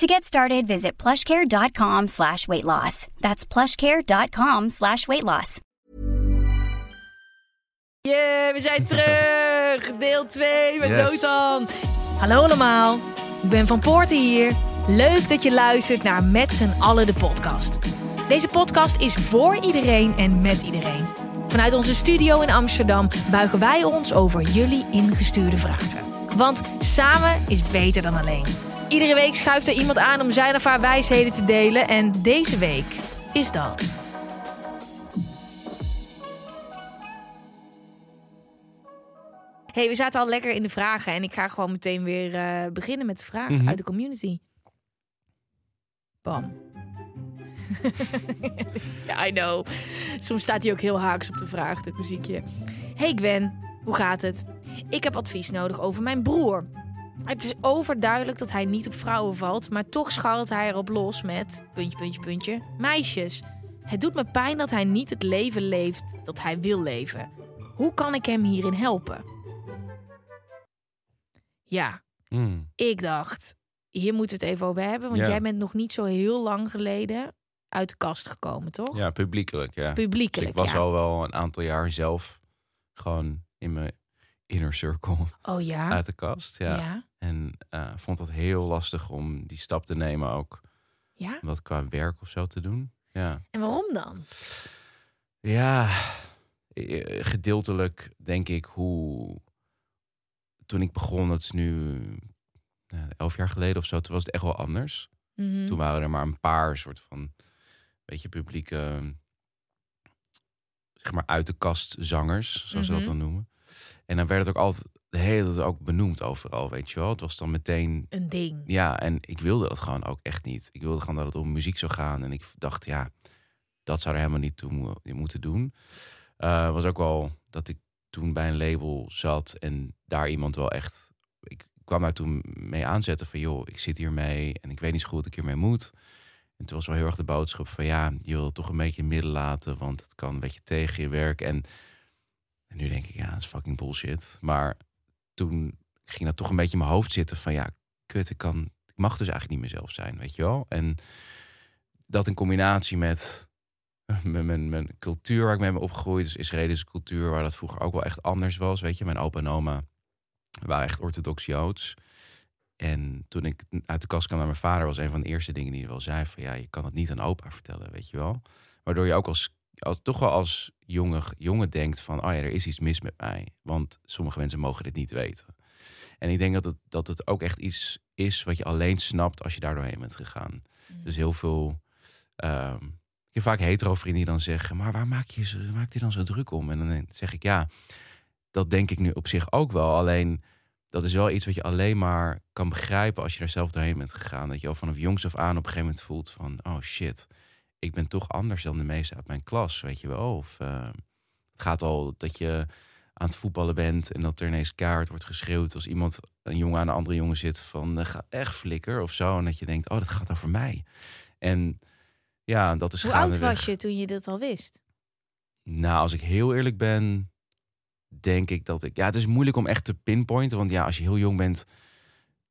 To get started, visit plushcare.com slash weight loss. That's plushcare.com slash weight loss. Yeah, we zijn terug! Deel 2 met Yes. Dotan. Hallo allemaal, ik ben Van Poorten hier. Leuk dat je luistert naar Met z'n allen de podcast. Deze podcast is voor iedereen en met iedereen. Vanuit onze studio in Amsterdam buigen wij ons over jullie ingestuurde vragen. Want samen is beter dan alleen. Iedere week schuift er iemand aan om zijn of haar wijsheden te delen. En deze week is dat. hey, we zaten al lekker in de vragen. En ik ga gewoon meteen weer eh, beginnen met de vragen Mhm. uit de community. Bam. ja, I know. Soms staat hij ook heel haaks op de vraag, dit muziekje. Hey Gwen, hoe gaat het? Ik heb advies nodig over mijn broer. Het is overduidelijk dat hij niet op vrouwen valt, maar toch scharrelt hij erop los met, puntje, puntje, puntje, meisjes. Het doet me pijn dat hij niet het leven leeft dat hij wil leven. Hoe kan ik hem hierin helpen? Ja, Mm. ik dacht, hier moeten we het even over hebben. Want Ja. jij bent nog niet zo heel lang geleden uit de kast gekomen, toch? Ja, publiekelijk, ja. Dus Publiekelijk, ik was ja. al wel een aantal jaar zelf gewoon in mijn inner circle Oh ja? uit de kast. Ja. ja. En eh, vond dat heel lastig om die stap te nemen ook. Ja? Om dat qua werk of zo te doen. Ja, En waarom dan? ja eh, gedeeltelijk denk ik hoe... Toen ik begon, dat is nu eh, elf jaar geleden of zo, toen was het echt wel anders. Mhm. Toen waren er maar een paar soort van, beetje publieke, zeg maar uit de kast zangers, zoals ze dat Mhm. dan noemen. En dan werd het ook altijd de hele tijd ook benoemd overal, weet je wel. Het was dan meteen, Een ding. ja, en ik wilde dat gewoon ook echt niet. Ik wilde gewoon dat het om muziek zou gaan. En ik dacht, ja, dat zou er helemaal niet toe mo- moeten doen. Eh was ook wel dat ik toen bij een label zat en daar iemand wel echt... Ik kwam daar toen mee aanzetten van, joh, ik zit hiermee en ik weet niet zo goed wat ik hiermee moet. En toen was wel heel erg de boodschap van, ja, je wil het toch een beetje in midden laten, want het kan een beetje tegen je werk. En, en nu denk ik, ja, dat is fucking bullshit. Maar toen ging dat toch een beetje in mijn hoofd zitten van, ja, kut, ik kan, ik mag dus eigenlijk niet mezelf zijn, weet je wel. En dat in combinatie met mijn, mijn, cultuur waar ik mee ben opgegroeid, dus Israëlische cultuur, waar dat vroeger ook wel echt anders was, weet je. Mijn opa en oma waren echt orthodox Joods. En toen ik uit de kast kwam naar mijn vader, was een van de eerste dingen die hij wel zei: van ja, je kan het niet aan opa vertellen, weet je wel. Waardoor je ook als, als toch wel als jonge, jongen denkt van, oh ja, er is iets mis met mij. Want sommige mensen mogen dit niet weten. En ik denk dat het, dat het ook echt iets is wat je alleen snapt als je daar doorheen bent gegaan. Dus heel veel. ehm, ik heb vaak hetero vrienden die dan zeggen, maar waar maak je, maakt je dan zo druk om? En dan zeg ik ja, dat denk ik nu op zich ook wel. Alleen dat is wel iets wat je alleen maar kan begrijpen als je er zelf doorheen bent gegaan. Dat je al vanaf jongs af aan op een gegeven moment voelt van, oh shit, ik ben toch anders dan de meesten uit mijn klas, weet je wel. Of eh, het gaat al dat je aan het voetballen bent en dat er ineens kaart wordt geschreeuwd als iemand, een jongen aan een andere jongen zit van, eh, ga echt flikker of zo. En dat je denkt, oh, dat gaat over mij. En ja, dat is Hoe oud was je toen je dat al wist? nou, als ik heel eerlijk ben, denk ik dat ik. Ja, het is moeilijk om echt te pinpointen. Want ja, als je heel jong bent,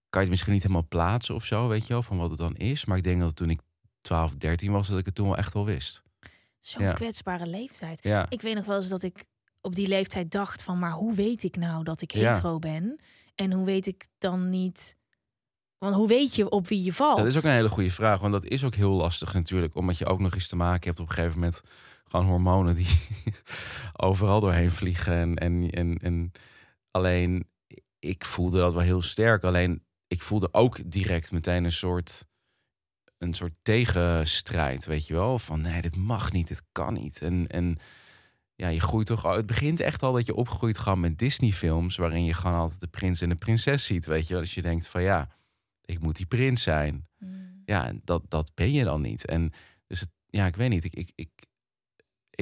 kan je het misschien niet helemaal plaatsen of zo, weet je wel, van wat het dan is. Maar ik denk dat toen ik 12, 13 was, dat ik het toen wel echt wel wist. Zo'n Ja. kwetsbare leeftijd. Ja, Ik weet nog wel eens dat ik op die leeftijd dacht van... maar hoe weet ik nou dat ik Ja. hetero ben? En hoe weet ik dan niet... Want hoe weet je op wie je valt? dat is ook een hele goede vraag. Want dat is ook heel lastig natuurlijk. Omdat je ook nog eens te maken hebt op een gegeven moment... gewoon hormonen die overal doorheen vliegen. En, en, en, en alleen, ik voelde dat wel heel sterk. Alleen, ik voelde ook direct meteen een soort... een soort tegenstrijd, weet je wel? Van nee, dit mag niet, dit kan niet. En, en ja, je groeit toch al. Het begint echt al dat je opgroeit gewoon met Disney-films, waarin je gewoon altijd de prins en de prinses ziet, weet je wel? Dus je denkt van ja, ik moet die prins zijn. Mm. Ja, en dat, dat ben je dan niet. En dus het, ja, ik weet niet. Ik, ik, ik,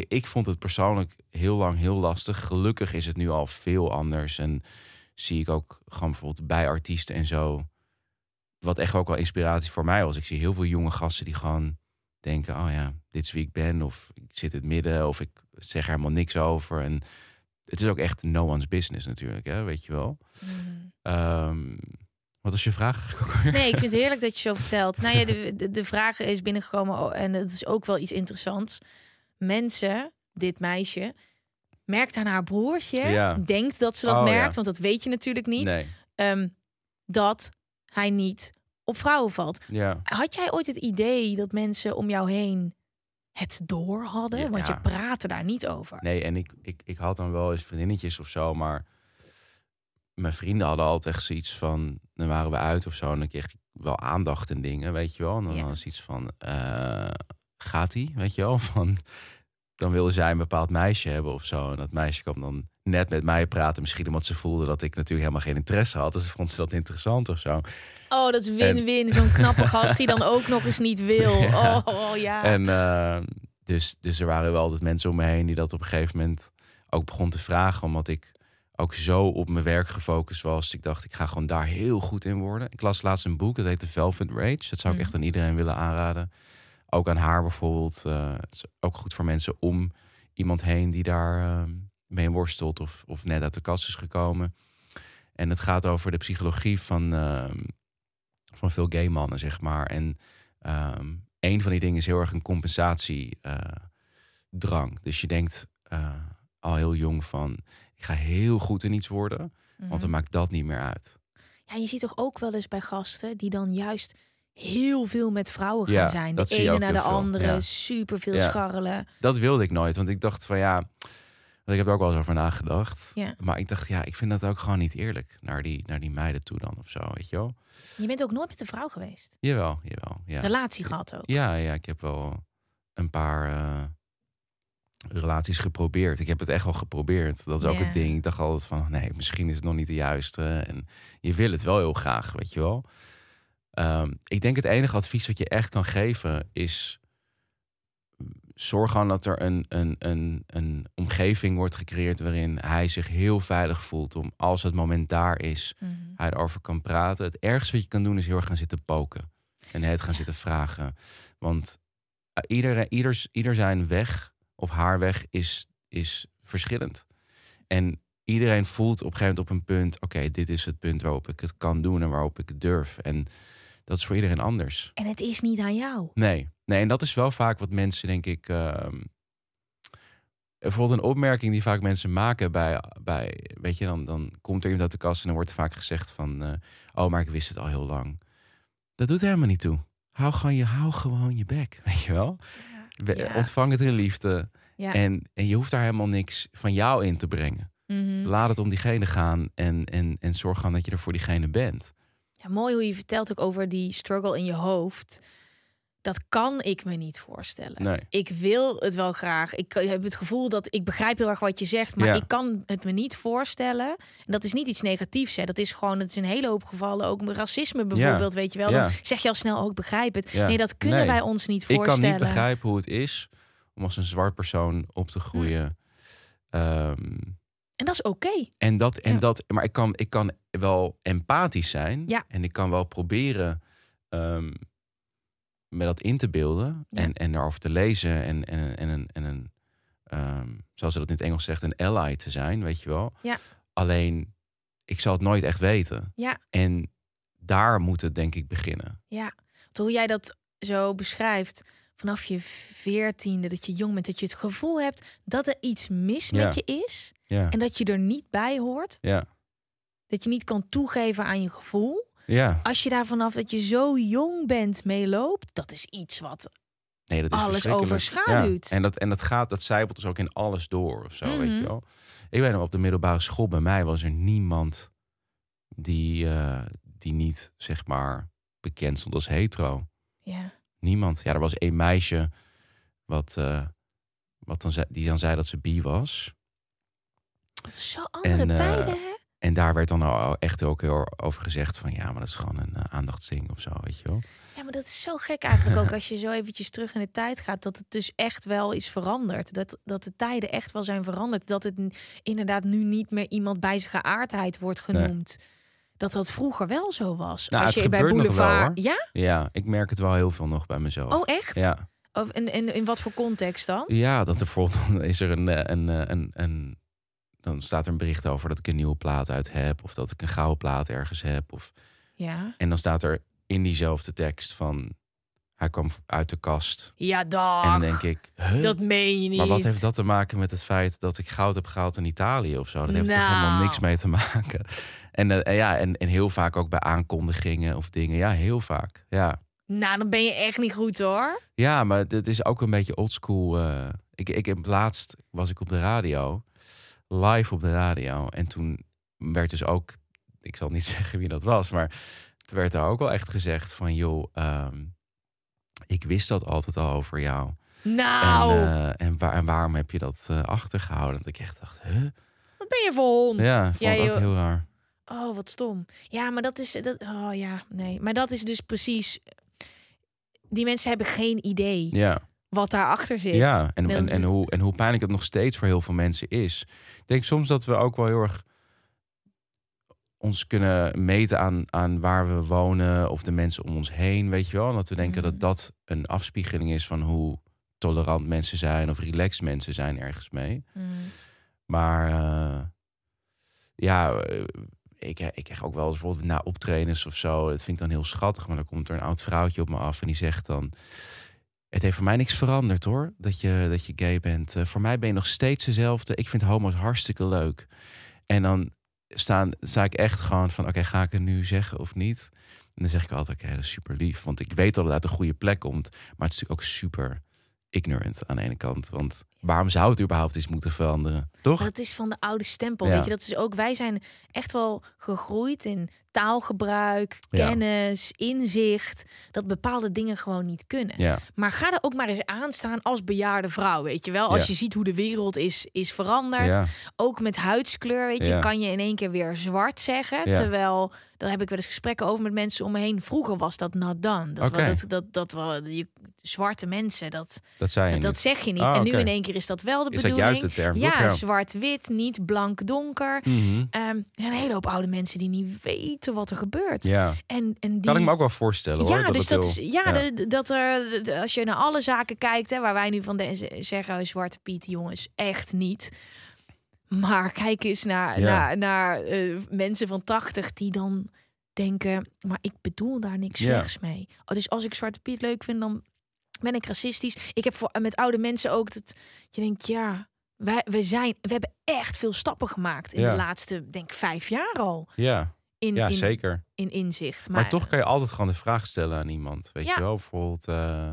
ik vond het persoonlijk heel lang heel lastig. Gelukkig is het nu al veel anders. En zie ik ook gewoon bijvoorbeeld bij artiesten en zo. Wat echt ook wel inspiratie voor mij was. Ik zie heel veel jonge gasten die gewoon denken: oh ja, dit is wie ik ben. Of ik zit in het midden. Of ik zeg er helemaal niks over. En het is ook echt no one's business natuurlijk, hè, weet je wel. Ehm, wat was je vraag? Nee, ik vind het heerlijk dat je zo vertelt. Nou ja, de, de, de vraag is binnengekomen oh, en het is ook wel iets interessants. Mensen, dit meisje, merkt aan haar broertje, Ja. denkt dat ze dat Oh, ja. merkt, want dat weet je natuurlijk niet, Nee, ehm, dat hij niet op vrouwen valt. ja. Had jij ooit het idee dat mensen om jou heen het door hadden? Ja. Want je praatte daar niet over. Nee, en ik, ik, ik had dan wel eens vriendinnetjes of zo, maar mijn vrienden hadden altijd echt zoiets van, dan waren we uit of zo, en dan kreeg ik wel aandacht en dingen, weet je wel. En dan Ja. was iets van, eh, gaat ie, weet je wel? Van, dan wilde zij een bepaald meisje hebben of zo. En dat meisje kwam dan net met mij praten, misschien omdat ze voelde dat ik natuurlijk helemaal geen interesse had. Dus vond ze dat interessant of zo. Oh, dat is win-win. Zo'n knappe gast die dan ook nog eens niet wil. Ja. Oh, oh, ja. En eh, dus, dus er waren wel altijd mensen om me heen die dat op een gegeven moment ook begon te vragen. Omdat ik ook zo op mijn werk gefocust was. Ik dacht, ik ga gewoon daar heel goed in worden. Ik las laatst een boek, dat heet The Velvet Rage. Dat zou ik Mhm. echt aan iedereen willen aanraden. Ook aan haar bijvoorbeeld. eh, het is ook goed voor mensen om iemand heen die daar eh, mee worstelt. Of, of net uit de kast is gekomen. En het gaat over de psychologie van, eh, van veel gay mannen, zeg maar. En ehm, een van die dingen is heel erg een compensatiedrang. dus je denkt eh, al heel jong van... ik ga heel goed in iets worden, want dan Mhm. maakt dat niet meer uit. Ja, je ziet toch ook wel eens bij gasten die dan juist heel veel met vrouwen gaan Ja, zijn. De ene naar de veel, andere, ja. super veel Ja. scharrelen. Dat wilde ik nooit, want ik dacht van ja... ik heb er ook wel eens over nagedacht. Ja. Maar ik dacht, ja, ik vind dat ook gewoon niet eerlijk naar die, naar die meiden toe dan of zo, weet je wel? Je bent ook nooit met een vrouw geweest. Jawel, jawel. Ja. Relatie gehad ook. Ja, ja, ik heb wel een paar eh, relaties geprobeerd. Ik heb het echt wel geprobeerd. Dat is ook Ja. het ding. Ik dacht altijd van, nee, misschien is het nog niet de juiste. En je wil het wel heel graag, weet je wel. Ehm, ik denk het enige advies wat je echt kan geven is... Zorg gewoon dat er een, een, een, een omgeving wordt gecreëerd... waarin hij zich heel veilig voelt. Om als het moment daar is, Mhm. hij erover kan praten. Het ergste wat je kan doen is heel erg gaan zitten poken. En het gaan zitten vragen. Want uh, ieder, ieder, ieder zijn weg of haar weg is, is verschillend. En iedereen voelt op een gegeven moment op een punt... oké, dit is het punt waarop ik het kan doen en waarop ik het durf. En dat is voor iedereen anders. En het is niet aan jou. Nee, nee en dat is wel vaak wat mensen, denk ik... ehm, bijvoorbeeld een opmerking die vaak mensen maken bij... bij weet je, dan, dan komt er iemand uit de kast en dan wordt vaak gezegd van... eh, oh, maar ik wist het al heel lang. Dat doet helemaal niet toe. Hou gewoon je, hou gewoon je bek, weet je wel? We- Ja. Ontvang het in liefde. Ja. En, en je hoeft daar helemaal niks van jou in te brengen. Mhm. Laat het om diegene gaan en, en, en zorg gewoon dat je er voor diegene bent. Ja, mooi hoe je vertelt ook over die struggle in je hoofd. Dat kan ik me niet voorstellen. Nee. Ik wil het wel graag. Ik heb het gevoel dat ik begrijp heel erg wat je zegt, maar Ja. ik kan het me niet voorstellen. En dat is niet iets negatiefs. Hè. Dat is gewoon, het is een hele hoop gevallen. Ook met racisme bijvoorbeeld, weet je wel. Ja. Zeg je al snel ook begrijp het. Nee, dat kunnen Nee. wij ons niet Ik voorstellen. kan niet begrijpen hoe het is om als een zwart persoon op te groeien. Ehm, En dat is oké. en dat, en dat, maar ik kan, ik kan wel empathisch zijn. Ja. En ik kan wel proberen ehm, me dat in te beelden. Ja. En, en daarover te lezen. En, en, en, en, en een, ehm, zoals ze dat in het Engels zegt, een ally te zijn, weet je wel. Ja. Alleen, ik zal het nooit echt weten. Ja. En daar moet het denk ik beginnen. Ja, Want hoe jij dat zo beschrijft vanaf je veertiende, dat je jong bent, dat je het gevoel hebt dat er iets mis Ja. met je is Ja, en dat je er niet bij hoort, ja, dat je niet kan toegeven aan je gevoel. Ja. Als je daar vanaf dat je zo jong bent mee loopt, dat is iets wat Nee, dat is alles overschaduwt. Ja. En, dat, en dat gaat, dat zijpelt dus ook in alles door of zo, weet Mhm. je wel. Ik weet nog, op de middelbare school bij mij was er niemand die, eh, die niet, zeg maar, bekend stond als hetero. ja, Niemand. Ja, er was één meisje wat, eh, wat dan zei, die dan zei dat ze bi was. dat is zo andere En, eh, tijden, hè? En daar werd dan al echt ook heel over gezegd van ja, maar dat is gewoon een uh, aandachtsding of zo, weet je wel. Ja, maar dat is zo gek eigenlijk ook als je zo eventjes terug in de tijd gaat, dat het dus echt wel is veranderd. Dat, dat de tijden echt wel zijn veranderd. Dat het inderdaad nu niet meer iemand bij zijn geaardheid wordt genoemd. Dat dat vroeger wel zo was. Nou, als je bij Boulevard. Wel, ja? Ja, ik merk het wel heel veel nog bij mezelf. Oh, echt? Ja. Of in, in, in wat voor context dan? Ja, dat er bijvoorbeeld is er een, eh, een, een, een, een dan staat er een bericht over dat ik een nieuwe plaat uit heb. Of dat ik een gouden plaat ergens heb. Of... Ja. En dan staat er in diezelfde tekst van... Hij kwam uit de kast. Ja, dag. En dan denk ik... Dat meen je niet. Maar wat heeft dat te maken met het feit dat ik goud heb gehaald in Italië of zo? Dat heeft er helemaal Nou. niks mee te maken. En, uh, ja, en, en heel vaak ook bij aankondigingen of dingen. Ja, heel vaak. Ja. Nou, dan ben je echt niet goed hoor. Ja, maar het is ook een beetje oldschool. Uh, ik, ik heb laatst was ik op de radio live op de radio. En toen werd dus ook, ik zal niet zeggen wie dat was, maar toen werd er ook wel echt gezegd van, joh, um, ik wist dat altijd al over jou. Nou. En, uh, en, waar, en waarom heb je dat uh, achtergehouden? Dat ik echt dacht, huh? Wat ben je voor hond? Ja, vond ja, ook heel raar. Oh, wat stom. Ja, maar dat is, dat, oh ja, nee. Maar dat is dus precies, die mensen hebben geen idee. Ja wat daarachter zit. Ja, en, en, en, hoe, en hoe pijnlijk het nog steeds voor heel veel mensen is. Ik denk soms dat we ook wel heel erg ons kunnen meten aan, aan waar we wonen of de mensen om ons heen, weet je wel. En dat we denken Mhm. dat dat een afspiegeling is van hoe tolerant mensen zijn of relaxed mensen zijn ergens mee. Mm. Maar uh, ja, uh, ik, ik krijg ook wel eens bijvoorbeeld na optredens of zo. Dat vind ik dan heel schattig, maar dan komt er een oud vrouwtje op me af en die zegt dan... Het heeft voor mij niks veranderd hoor, dat je, dat je gay bent. Uh, voor mij ben je nog steeds dezelfde. Ik vind homo's hartstikke leuk. En dan staan, sta ik echt gewoon van, oké, ga ik het nu zeggen of niet? En dan zeg ik altijd, oké, dat is super lief. Want ik weet dat het uit een goede plek komt. Maar het is natuurlijk ook super ignorant aan de ene kant. Want waarom zou het überhaupt iets moeten veranderen? Toch? Dat is van de oude stempel. Ja. Weet je, dat is ook, wij zijn echt wel gegroeid in taalgebruik, Ja. kennis, inzicht. Dat bepaalde dingen gewoon niet kunnen. Ja, Maar ga er ook maar eens aan staan als bejaarde vrouw, weet je wel. Als je ziet hoe de wereld is, is veranderd. Ook met huidskleur, weet je, kan je in één keer weer zwart zeggen. Terwijl, daar heb ik wel eens gesprekken over met mensen om me heen. Vroeger was dat not done. Dat, dat, dat, dat, wel je, zwarte mensen, dat, dat dat, dat zeg je niet. Ah, en nu in één keer is dat wel de Is dat bedoeling. juist de term? Ja, zwart-wit, niet blank-donker. Mhm. Ehm, er zijn een hele hoop oude mensen die niet weten wat er gebeurt. ja. En, en die... Kan ik me ook wel voorstellen hoor. Ja, dat dus dat, heel- is- ja, ja. de- dat er, de- als je naar alle zaken kijkt, hè, waar wij nu van de, zeggen, Zwarte Piet, jongens, echt niet. Maar kijk eens naar, Ja. naar, naar eh, mensen van 80 die dan denken, maar ik bedoel daar niks Ja. slechts mee. Oh, dus als ik Zwarte Piet leuk vind, dan ben ik racistisch. Ik heb voor, met oude mensen ook dat je denkt, ja, wij, wij zijn, we hebben echt veel stappen gemaakt in Ja. de laatste, denk ik, vijf jaar al. Ja, In, ja in, zeker. in inzicht. Maar, toch kan je altijd gewoon de vraag stellen aan iemand. Weet Ja. je wel, bijvoorbeeld... eh,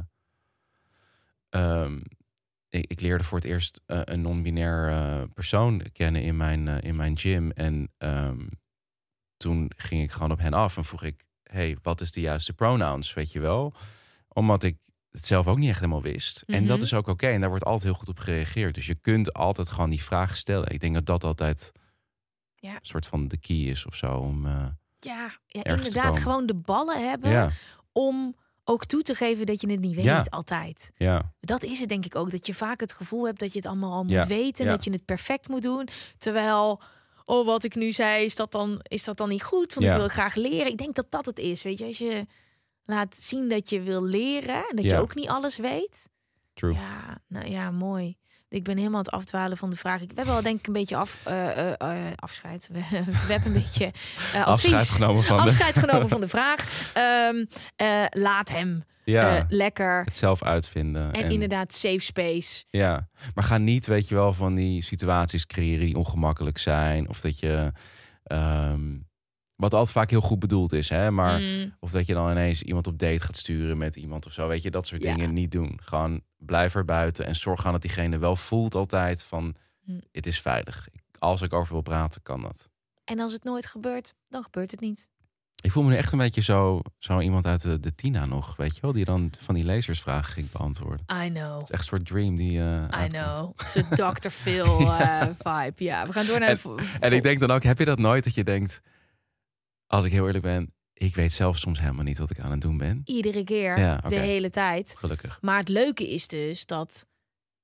ehm, ik, ik leerde voor het eerst eh, een non-binair eh, persoon kennen in mijn, in mijn gym. En ehm, toen ging ik gewoon op hen af en vroeg ik... hey, wat is de juiste pronouns, weet je wel? Omdat ik het zelf ook niet echt helemaal wist. En dat Mhm. is ook oké. En daar wordt altijd heel goed op gereageerd. Dus je kunt altijd gewoon die vraag stellen. Ik denk dat dat altijd Ja. een soort van de key is of zo. Om, eh, Ja, inderdaad. Gewoon de ballen hebben ja, om ook toe te geven dat je het niet weet Ja. altijd. ja, Dat is het denk ik ook. Dat je vaak het gevoel hebt dat je het allemaal al Ja, moet weten. Dat je het perfect moet doen. Terwijl, oh wat ik nu zei, is dat dan, is dat dan niet goed? Want ik wil graag leren. Ik denk dat dat het is. Weet je, als je laat zien dat je wil leren. En dat je ook niet alles weet. true. Ja, nou ja, mooi. Ik ben helemaal aan het afdwalen van de vraag. Ik heb wel denk ik een beetje af, eh, eh, eh, afscheid. We, we hebben een beetje advies. Afscheid genomen van de... afscheid genomen van de vraag. Ehm, eh, laat hem Ja, lekker. het zelf uitvinden. En, inderdaad, safe space. Ja, maar ga niet, weet je wel, van die situaties creëren die ongemakkelijk zijn. Of dat je, ehm, wat altijd vaak heel goed bedoeld is, hè. Maar, Mm, of dat je dan ineens iemand op date gaat sturen met iemand of zo. Weet je, dat soort Ja. dingen niet doen. Gewoon blijf er buiten en zorg aan dat diegene wel voelt altijd van, het is veilig. Als ik over wil praten, kan dat. En als het nooit gebeurt, dan gebeurt het niet. Ik voel me nu echt een beetje zo, zo iemand uit de, de Tina nog, weet je wel? Die dan van die lezersvragen ging beantwoorden. I know. Het is echt een soort dream die... eh, I uitkomt. know. Het is een Dr. Phil vibe. Ja, we gaan door naar En ik denk dan ook, heb je dat nooit dat je denkt... Als ik heel eerlijk ben, ik weet zelf soms helemaal niet wat ik aan het doen ben. Iedere keer, Ja, de hele tijd. Gelukkig. Maar het leuke is dus dat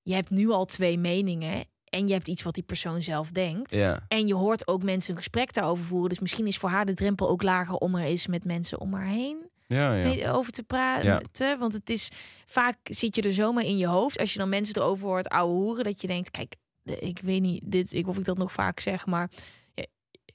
je hebt nu al twee meningen en je hebt iets wat die persoon zelf denkt. Ja, En je hoort ook mensen een gesprek daarover voeren. Dus misschien is voor haar de drempel ook lager om er eens met mensen om haar heen ja, ja. over te praten. Want het is vaak zit je er zomaar in je hoofd. Als je dan mensen erover hoort ouwe hoeren, dat je denkt, kijk, ik weet niet dit, ik, of ik dat nog vaak zeg, maar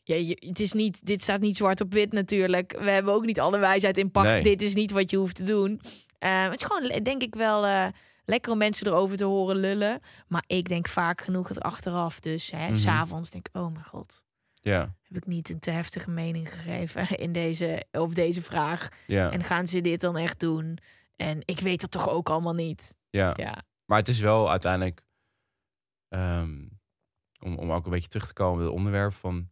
ja, je- het is niet, dit staat niet zwart op wit natuurlijk. We hebben ook niet alle wijsheid in pacht. Nee. Dit is niet wat je hoeft te doen. Eh, het is gewoon, denk ik wel. eh, Lekker om mensen erover te horen lullen. Maar ik denk vaak genoeg het achteraf. Dus hè, Mhm. s'avonds denk ik, oh mijn god Ja, heb ik niet een te heftige mening gegeven in deze, op deze vraag. ja, En gaan ze dit dan echt doen? En ik weet dat toch ook allemaal niet. ja. Ja, Maar het is wel uiteindelijk... ehm, om, om ook een beetje terug te komen bij het onderwerp van...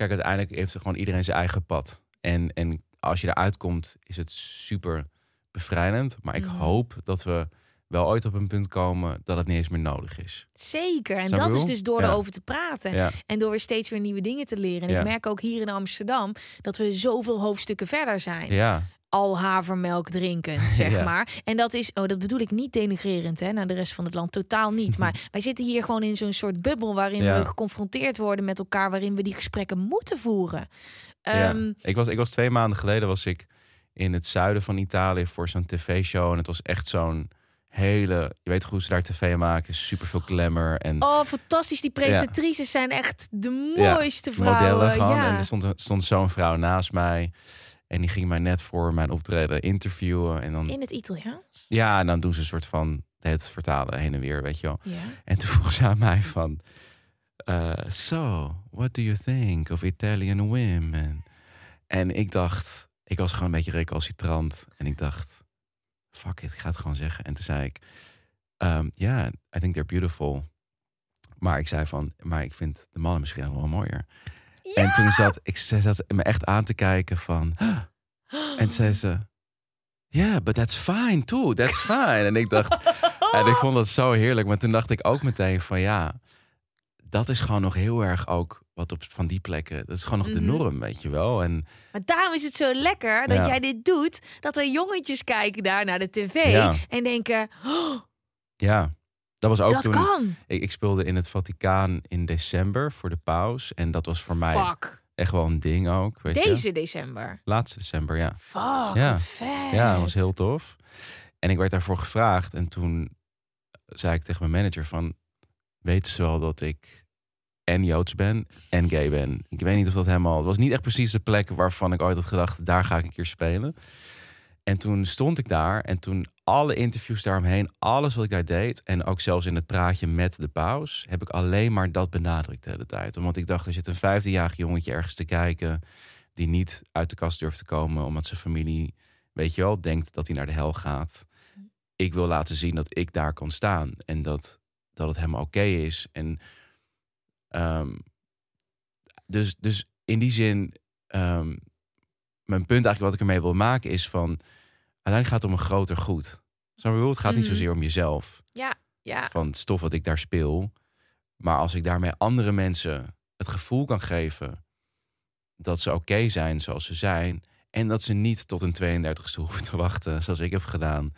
Kijk, uiteindelijk heeft er gewoon iedereen zijn eigen pad. En, en als je eruit komt, is het super bevrijdend. Maar ik Mhm. hoop dat we wel ooit op een punt komen dat het niet eens meer nodig is. zeker. En dat is dus door Ja. erover te praten. Ja, En door weer steeds weer nieuwe dingen te leren. En Ja. ik merk ook hier in Amsterdam dat we zoveel hoofdstukken verder zijn. ja, Al havermelk drinkend, zeg Ja. maar. En dat is, oh, dat bedoel ik niet denigrerend hè, naar de rest van het land. Totaal niet. Maar wij zitten hier gewoon in zo'n soort bubbel waarin Ja. we geconfronteerd worden met elkaar, waarin we die gesprekken moeten voeren. ja. Ehm, Ik, was, ik was twee maanden geleden was ik in het zuiden van Italië voor zo'n tv-show. En het was echt zo'n hele... Je weet hoe ze daar tv maken. Super veel glamour en Oh, fantastisch. Die presentatrices zijn echt de mooiste vrouwen. modellen gewoon. Ja. En er stond, stond zo'n vrouw naast mij. En die ging mij net voor mijn optreden interviewen. En dan, In het Italiaans? ja, en dan doen ze een soort van het vertalen heen en weer, weet je wel. Ja. En toen vroeg ze aan mij van... eh, so, what do you think of Italian women? En ik dacht... Ik was gewoon een beetje recalcitrant. En ik dacht... Fuck it, ik ga het gewoon zeggen. En toen zei ik... Ja, yeah, I think they're beautiful. Maar ik zei van... Maar ik vind de mannen misschien nog wel mooier. En toen zat ik ze zat me echt aan te kijken van... En zei ze... Yeah, but that's fine too. That's fine. En ik dacht... En ik vond dat zo heerlijk. Maar toen dacht ik ook meteen van ja, dat is gewoon nog heel erg ook wat op van die plekken. Dat is gewoon nog de Mhm. norm, weet je wel. En Maar daarom is het zo lekker dat Ja. jij dit doet. Dat er jongetjes kijken daar naar de tv. Ja. En denken, oh, ja, dat was ook dat toen. kan. Ik, ik speelde in het Vaticaan in december voor de paus. En dat was voor mij Fuck. echt wel een ding ook. Weet je? Deze december. Laatste december, ja. Fuck, Ja. wat vet. Ja, dat was heel tof. En ik werd daarvoor gevraagd. En toen zei ik tegen mijn manager van... Weten ze wel dat ik en Joods ben en gay ben? Ik weet niet of dat helemaal... Het was niet echt precies de plek waarvan ik ooit had gedacht... daar ga ik een keer spelen. En toen stond ik daar. En toen alle interviews daaromheen... alles wat ik daar deed... en ook zelfs in het praatje met de paus... heb ik alleen maar dat benadrukt de hele tijd. Want ik dacht, er zit een vijftienjarig jongetje ergens te kijken... die niet uit de kast durft te komen... omdat zijn familie weet je wel, denkt dat hij naar de hel gaat. Ik wil laten zien dat ik daar kan staan en dat, dat het helemaal oké is. En ehm, dus, dus in die zin, ehm, mijn punt eigenlijk wat ik ermee wil maken is van, uiteindelijk gaat het om een groter goed. Snap je wel? Het gaat niet Mhm. zozeer om jezelf, Ja, ja. van het stof wat ik daar speel. Maar als ik daarmee andere mensen het gevoel kan geven dat ze oké zijn zoals ze zijn. En dat ze niet tot een 32e hoeven te wachten, zoals ik heb gedaan,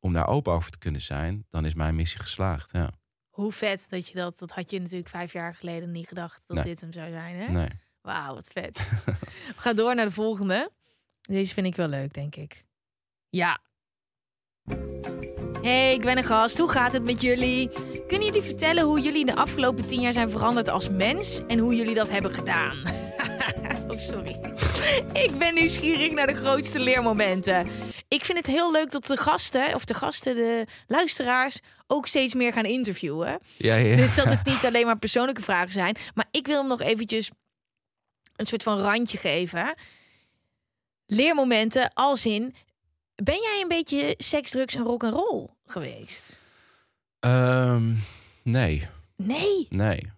om daar open over te kunnen zijn, dan is mijn missie geslaagd. Ja. Hoe vet dat je dat... Dat had je natuurlijk vijf jaar geleden niet gedacht dat Nee. dit hem zou zijn, hè? Nee. Wauw, wat vet. We gaan door naar de volgende. Deze vind ik wel leuk, denk ik. Ja. Hey, ik ben een gast. Hoe gaat het met jullie? Kunnen jullie vertellen hoe jullie de afgelopen tien jaar zijn veranderd als mens en hoe jullie dat hebben gedaan? oh, sorry. ik ben nieuwsgierig naar de grootste leermomenten. Ik vind het heel leuk dat de gasten, of de gasten, de luisteraars, ook steeds meer gaan interviewen. Ja, ja. Dus dat het niet alleen maar persoonlijke vragen zijn. Maar ik wil hem nog eventjes een soort van randje geven. Leermomenten als in... Ben jij een beetje seks, drugs en rock and roll geweest? Ehm, nee, Nee. nee.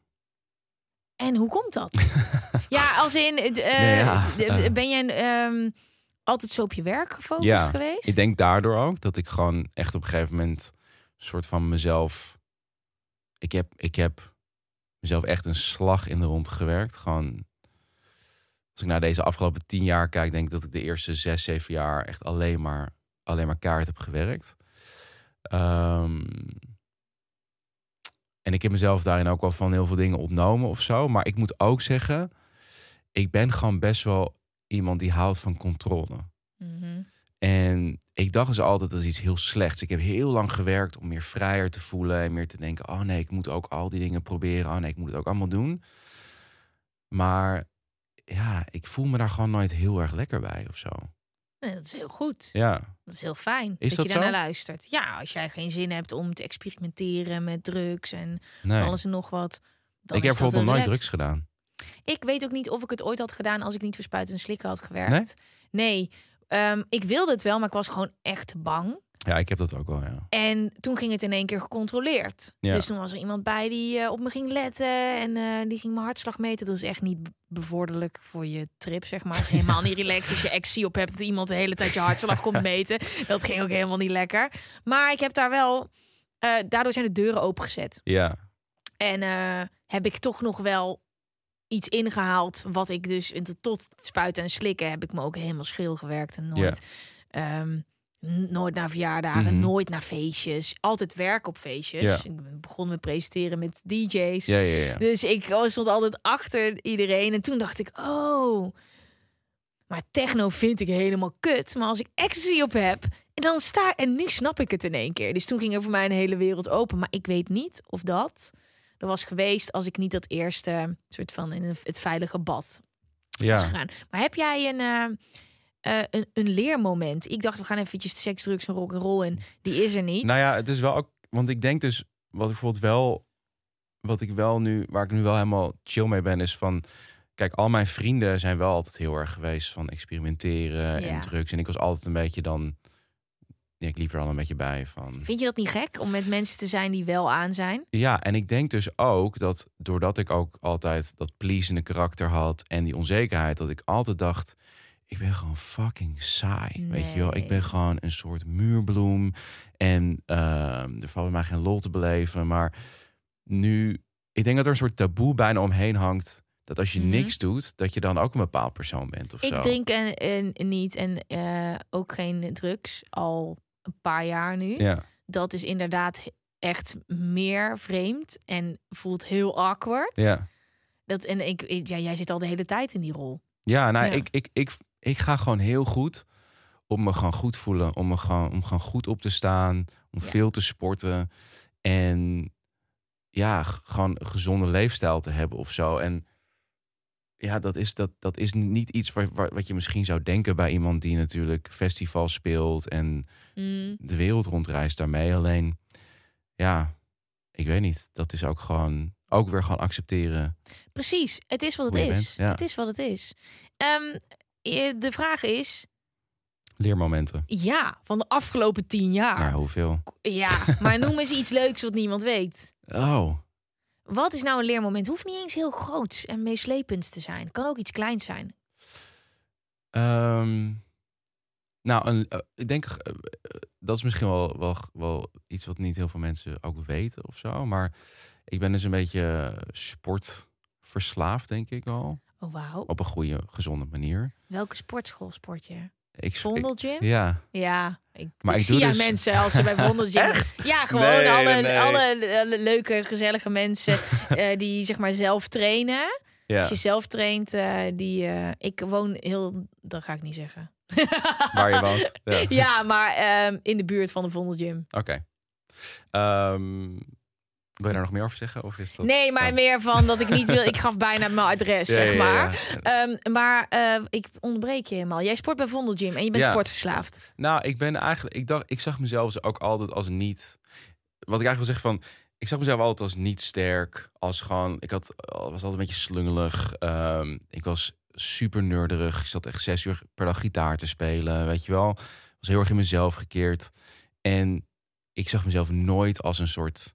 En hoe komt dat? ja, als in, Nee, ja, eh. ben je ehm, altijd zo op je werk gefocust Ja, geweest? Ik denk daardoor ook dat ik gewoon echt op een gegeven moment soort van mezelf. Ik heb, ik heb mezelf echt een slag in de rond gewerkt. Gewoon. Als ik naar deze afgelopen tien jaar kijk, denk ik dat ik de eerste zes, zeven jaar echt alleen maar, alleen maar kaart heb gewerkt. Ehm, en ik heb mezelf daarin ook wel van heel veel dingen ontnomen of zo. Maar ik moet ook zeggen, ik ben gewoon best wel iemand die houdt van controle. Mhm. En ik dacht dus altijd dat is iets heel slechts. Ik heb heel lang gewerkt om meer vrijer te voelen en meer te denken: oh nee, ik moet ook al die dingen proberen. Oh nee, ik moet het ook allemaal doen. Maar ja, ik voel me daar gewoon nooit heel erg lekker bij of zo. Nee, dat is heel goed. Ja, Dat is heel fijn Is dat, dat je daarnaar zo? luistert. Ja, als jij geen zin hebt om te experimenteren met drugs en nee. alles en nog wat. Dan ik heb bijvoorbeeld nog nooit drugs gedaan. Ik weet ook niet of ik het ooit had gedaan als ik niet voor spuiten en slikken had gewerkt. Nee, Ehm, ik wilde het wel, maar ik was gewoon echt bang. Ja, ik heb dat ook wel, ja. En toen ging het in één keer gecontroleerd. Ja. Dus toen was er iemand bij die eh, op me ging letten en eh, die ging mijn hartslag meten. Dat is echt niet be- bevorderlijk voor je trip, zeg maar. Het is helemaal niet relaxed als je ecstasy op hebt dat iemand de hele tijd je hartslag komt meten. Dat ging ook helemaal niet lekker. Maar ik heb daar wel, eh, daardoor zijn de deuren opengezet. Ja, En heb ik toch nog wel iets ingehaald wat ik dus tot spuiten en slikken heb ik me ook helemaal schil gewerkt en nooit, ehm, nooit naar verjaardagen, Mhm. nooit naar feestjes, altijd werk op feestjes. Ja. Ik begon met presenteren met DJ's. ja, ja. ja. Dus ik stond altijd achter iedereen. En toen dacht ik, oh, maar techno vind ik helemaal kut. Maar als ik ecstasy op heb, en dan sta en nu snap ik het in één keer. Dus toen ging er voor mij een hele wereld open. Maar ik weet niet of dat er was geweest als ik niet dat eerste soort van in het veilige bad was ja. gegaan. Maar heb jij een, eh, eh, een, een leermoment? Ik dacht, we gaan eventjes seks, drugs en rock en roll en die is er niet. Nou ja, het is wel ook, want ik denk dus, wat ik bijvoorbeeld wel, wat ik wel nu, waar ik nu wel helemaal chill mee ben, is van, kijk, al mijn vrienden zijn wel altijd heel erg geweest van experimenteren Ja. en drugs. En ik was altijd een beetje dan, ja, ik liep er al een beetje bij van. Vind je dat niet gek om met mensen te zijn die wel aan zijn? Ja, en ik denk dus ook dat doordat ik ook altijd dat pleasende karakter had en die onzekerheid, dat ik altijd dacht, ik ben gewoon fucking saai. Weet je wel, ik ben gewoon een soort muurbloem en ehm, er valt bij mij geen lol te beleven. Maar nu, ik denk dat er een soort taboe bijna omheen hangt. Dat als je Mhm. niks doet, dat je dan ook een bepaald persoon bent of Ik zo. drink en, en niet en eh, ook geen drugs al een paar jaar nu. Ja, Dat is inderdaad echt meer vreemd en voelt heel awkward. ja. Dat, en ik, ik- ja, jij zit al de hele tijd in die rol. Ja, nou, Ja. Ik, ik, ik, ik ga gewoon heel goed om me gewoon goed voelen. Om me gewoon, om gewoon goed op te staan. Om Ja. veel te sporten. En ja, gewoon een gezonde leefstijl te hebben of zo. En ja, dat is, dat, dat is niet iets waar, waar- wat je misschien zou denken bij iemand die natuurlijk festivals speelt en Mm. de wereld rondreist daarmee. Alleen, ja, ik weet niet. Dat is ook gewoon, ook weer gewoon accepteren. Precies, het is wat het is. bent, ja. Het is wat het is. Ehm, eh, de vraag is, Leermomenten. ja, van de afgelopen tien jaar. Nou, hoeveel? Ja, maar noem eens iets leuks wat niemand weet. Oh, Wat is nou een leermoment? Hoeft niet eens heel groots en meeslepends te zijn. Kan ook iets kleins zijn. Ehm, nou, een, eh, ik denk eh, eh, dat is misschien wel, wel, wel iets wat niet heel veel mensen ook weten of zo. Maar ik ben dus een beetje sportverslaafd, denk ik wel. Oh, wauw. Op een goede, gezonde manier. Welke sportschool sport je? Ik, Vondelgym? ja, Ja, ik, Maar ik ik zie doe dus- mensen als ze bij Vondelgym... Ja, gewoon Nee, alle, nee. Alle, alle leuke, gezellige mensen eh, die zeg maar zelf trainen. ja. Als je zelf traint, eh, die... eh, ik woon heel... Dat ga ik niet zeggen. waar je woont. Ja. Ja, maar ehm, in de buurt van de Vondelgym. Oké. Ehm, wil je daar nog meer over zeggen? Of is dat... Nee, maar meer van dat ik niet wil... Ik gaf bijna mijn adres, Ja, zeg maar. ja. Ehm, maar eh, ik onderbreek je helemaal. Jij sport bij Vondelgym en je bent Ja. sportverslaafd. Nou, ik ben eigenlijk, ik dacht, ik zag mezelf dus ook altijd als niet. Wat ik eigenlijk wil zeggen van, ik zag mezelf altijd als niet sterk, als gewoon, ik had, was altijd een beetje slungelig. Ehm, ik was super nerderig. Ik zat echt zes uur per dag gitaar te spelen, weet je wel. Was heel erg in mezelf gekeerd. En ik zag mezelf nooit als een soort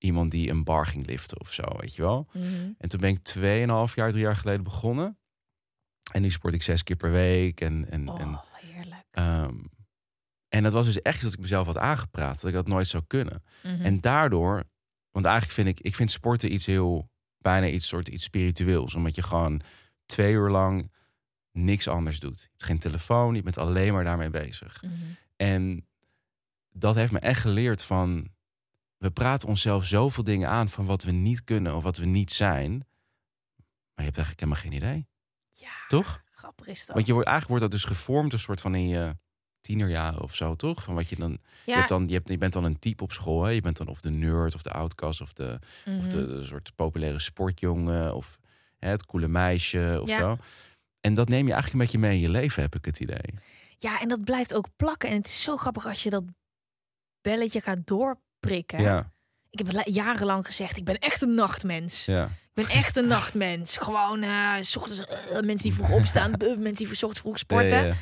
iemand die een bar ging liften of zo, weet je wel. Mhm. En toen ben ik 2,5 jaar, drie jaar geleden begonnen. En nu sport ik zes keer per week. En, en, en, Oh, heerlijk. ehm, en dat was dus echt iets dat ik mezelf had aangepraat. Dat ik dat nooit zou kunnen. Mhm. En daardoor, want eigenlijk vind ik, ik vind sporten iets heel, bijna iets soort iets spiritueels. Omdat je gewoon twee uur lang niks anders doet. Je hebt geen telefoon, je bent alleen maar daarmee bezig. Mhm. En dat heeft me echt geleerd van, we praten onszelf zoveel dingen aan van wat we niet kunnen of wat we niet zijn. Maar je hebt eigenlijk helemaal geen idee, Ja, toch? grappig is dat. Want je wordt, eigenlijk wordt dat dus gevormd een soort van in je tienerjaren of zo, toch? Van wat je dan, je, hebt dan je, hebt, je bent dan een type op school, hè? Je bent dan of de nerd of de outcast of de, of de, mhm. de soort populaire sportjongen of hè, het coole meisje of Ja. zo. En dat neem je eigenlijk een beetje mee in je leven, heb ik het idee. ja, en dat blijft ook plakken. En het is zo grappig als je dat belletje gaat doorprikken. Ja, Ik heb jarenlang gezegd, ik ben echt een nachtmens. ja. Ik ben echt een nachtmens. Gewoon eh, s ochtends, eh, mensen die vroeg opstaan, eh, mensen die ochtends vroeg sporten. Ja.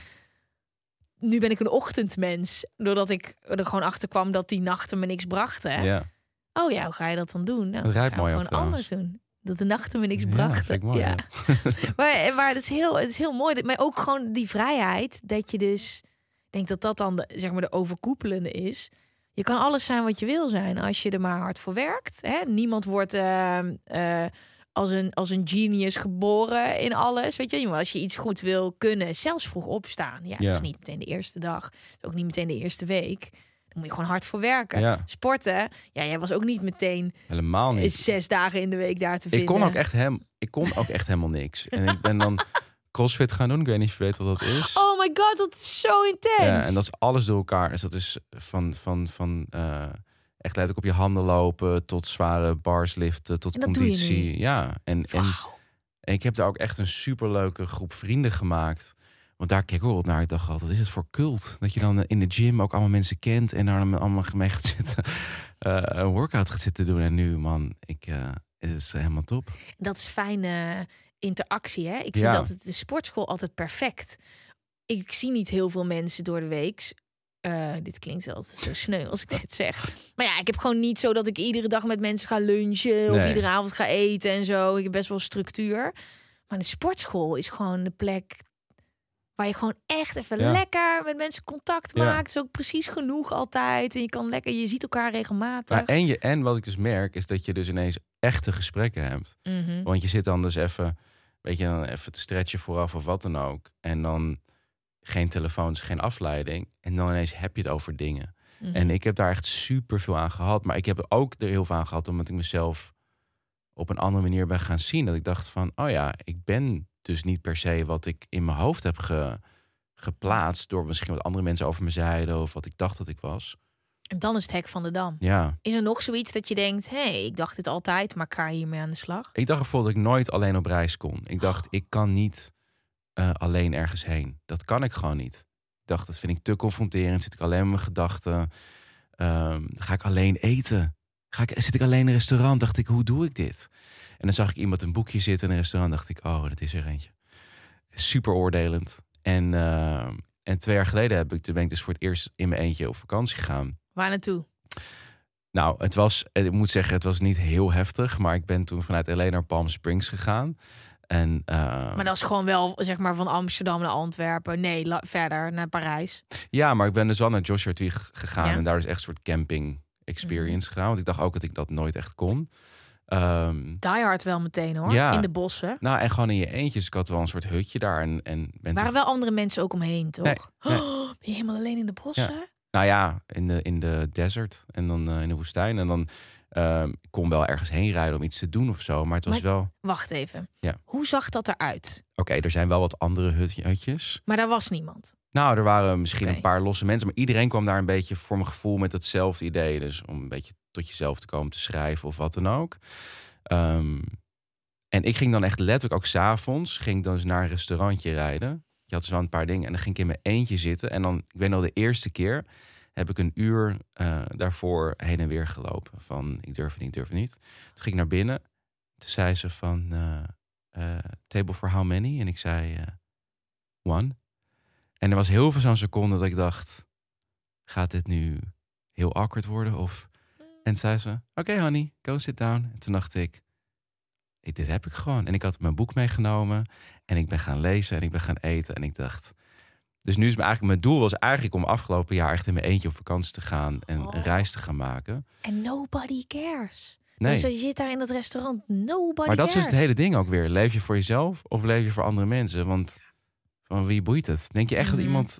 Nu ben ik een ochtendmens. Doordat ik er gewoon achter kwam dat die nachten me niks brachten. Ja. Oh ja, hoe ga je dat dan doen? Nou, Dat rijdt mooi ook gewoon anders doen. Dat de nachten me niks brachten. mooi, ja. maar, maar het is heel, het is heel mooi. Maar ook gewoon die vrijheid. Dat je dus, ik denk dat dat dan de, zeg maar de overkoepelende is. Je kan alles zijn wat je wil zijn als je er maar hard voor werkt. Hè? Niemand wordt eh, eh, als, een, als een genius geboren in alles. Weet je, als je iets goed wil kunnen, zelfs vroeg opstaan. Ja, Ja. dat is niet meteen de eerste dag. Dat is ook niet meteen de eerste week. Dan moet je gewoon hard voor werken. Ja. Sporten, ja, jij was ook niet meteen Helemaal niet. zes dagen in de week daar te Ik vinden. kon ook echt hem, ik kon ook echt helemaal niks. En ik ben dan CrossFit gaan doen. Ik weet niet of je weet wat dat is. Oh my god, dat is zo intens. Ja, en dat is alles door elkaar. Dus dat is van, van, van eh, echt letterlijk op je handen lopen tot zware bars liften, tot conditie. Ja, en, en, ik heb daar ook echt een superleuke groep vrienden gemaakt. Want daar keek ik ook naar. Ik dacht altijd, wat is het voor cult? Dat je dan in de gym ook allemaal mensen kent en daar allemaal mee gaat zitten. eh, een workout gaat zitten doen. En nu, man, ik, eh, het is helemaal top. Dat is fijne interactie. Hè? Ik vind Ja. dat de sportschool altijd perfect. Ik zie niet heel veel mensen door de week. Eh, dit klinkt altijd zo sneu als ik dit zeg. Maar ja, ik heb gewoon niet zo dat ik iedere dag met mensen ga lunchen of Nee. iedere avond ga eten en zo. Ik heb best wel structuur. Maar de sportschool is gewoon de plek waar je gewoon echt even Ja. lekker met mensen contact Ja. maakt. Het is ook precies genoeg altijd. En je kan lekker, je ziet elkaar regelmatig. Maar en, je, en wat ik dus merk, is dat je dus ineens echte gesprekken hebt. Mhm. Want je zit dan dus even, weet je, dan even te stretchen vooraf of wat dan ook. En dan geen telefoons, geen afleiding. En dan ineens heb je het over dingen. Mhm. En ik heb daar echt super veel aan gehad. Maar ik heb er ook er heel veel aan gehad omdat ik mezelf op een andere manier ben gaan zien. Dat ik dacht van, oh ja, ik ben dus niet per se wat ik in mijn hoofd heb ge, geplaatst. Door misschien wat andere mensen over me zeiden of wat ik dacht dat ik was. En dan is het hek van de dam. Ja, Is er nog zoiets dat je denkt, hé, hey, ik dacht dit altijd, maar ik ga hiermee aan de slag? ik dacht bijvoorbeeld dat ik nooit alleen op reis kon. Ik dacht, Oh. ik kan niet eh, alleen ergens heen. Dat kan ik gewoon niet. Ik dacht, dat vind ik te confronterend. Zit ik alleen met mijn gedachten. Ehm, ga ik alleen eten? Ga ik, zit ik alleen in een restaurant? Dacht ik, hoe doe ik dit? En dan zag ik iemand een boekje zitten in een restaurant. Dacht ik, oh, dat is er eentje. Super oordelend. En, ehm, en twee jaar geleden heb ik, toen ben ik dus voor het eerst in mijn eentje op vakantie gegaan. Waar naartoe? Nou, het was, ik moet zeggen, het was niet heel heftig. Maar ik ben toen vanuit LA naar Palm Springs gegaan. En, eh, Maar dat is gewoon wel, zeg maar, van Amsterdam naar Antwerpen. Nee, verder naar Parijs. Ja, maar ik ben dus wel naar Joshua Tree gegaan. Ja. Mhm. En daar is echt een soort camping experience gedaan. Want ik dacht ook dat ik dat nooit echt kon. Ehm, Die Hard wel meteen hoor, Ja. in de bossen. nou, en gewoon in je eentjes. Ik had wel een soort hutje daar. En, en ben Waren wel andere mensen ook omheen, toch? Nee, nee. Oh, ben je helemaal alleen in de bossen? Nou ja, in de, in de desert en dan eh, in de woestijn. En dan ehm, ik kon wel ergens heen rijden om iets te doen of zo. Maar het was Maar- wel... Wacht even. Ja. Hoe zag dat eruit? Oké, er zijn wel wat andere hut- hutjes. Maar daar was niemand. Nou, er waren misschien een paar losse mensen. Maar iedereen kwam daar een beetje voor mijn gevoel met hetzelfde idee. Dus om een beetje tot jezelf te komen te schrijven of wat dan ook. Ehm, en ik ging dan echt letterlijk ook s'avonds. Ging dan eens naar een restaurantje rijden. Je had dus wel een paar dingen. En dan ging ik in mijn eentje zitten. En dan, ik weet nog de eerste keer heb ik een uur eh, daarvoor heen en weer gelopen. Van ik durf het niet, ik durf het niet. Toen ging ik naar binnen. Toen zei ze van eh, eh, table for how many? En ik zei one. En er was heel veel zo'n seconde dat ik dacht, gaat dit nu heel awkward worden? Of... En toen zei ze, oké honey, go sit down. En toen dacht ik, dit heb ik gewoon. En ik had mijn boek meegenomen en ik ben gaan lezen en ik ben gaan eten. En ik dacht, dus nu is mijn, eigenlijk, mijn doel was eigenlijk om afgelopen jaar echt in mijn eentje op vakantie te gaan en Oh. een reis te gaan maken. En nobody cares. Nee, Dus je zit daar in dat restaurant, nobody maar dat is cares. dus het hele ding ook weer. Leef je voor jezelf of leef je voor andere mensen? Want van wie boeit het? Denk je echt Mhm. dat iemand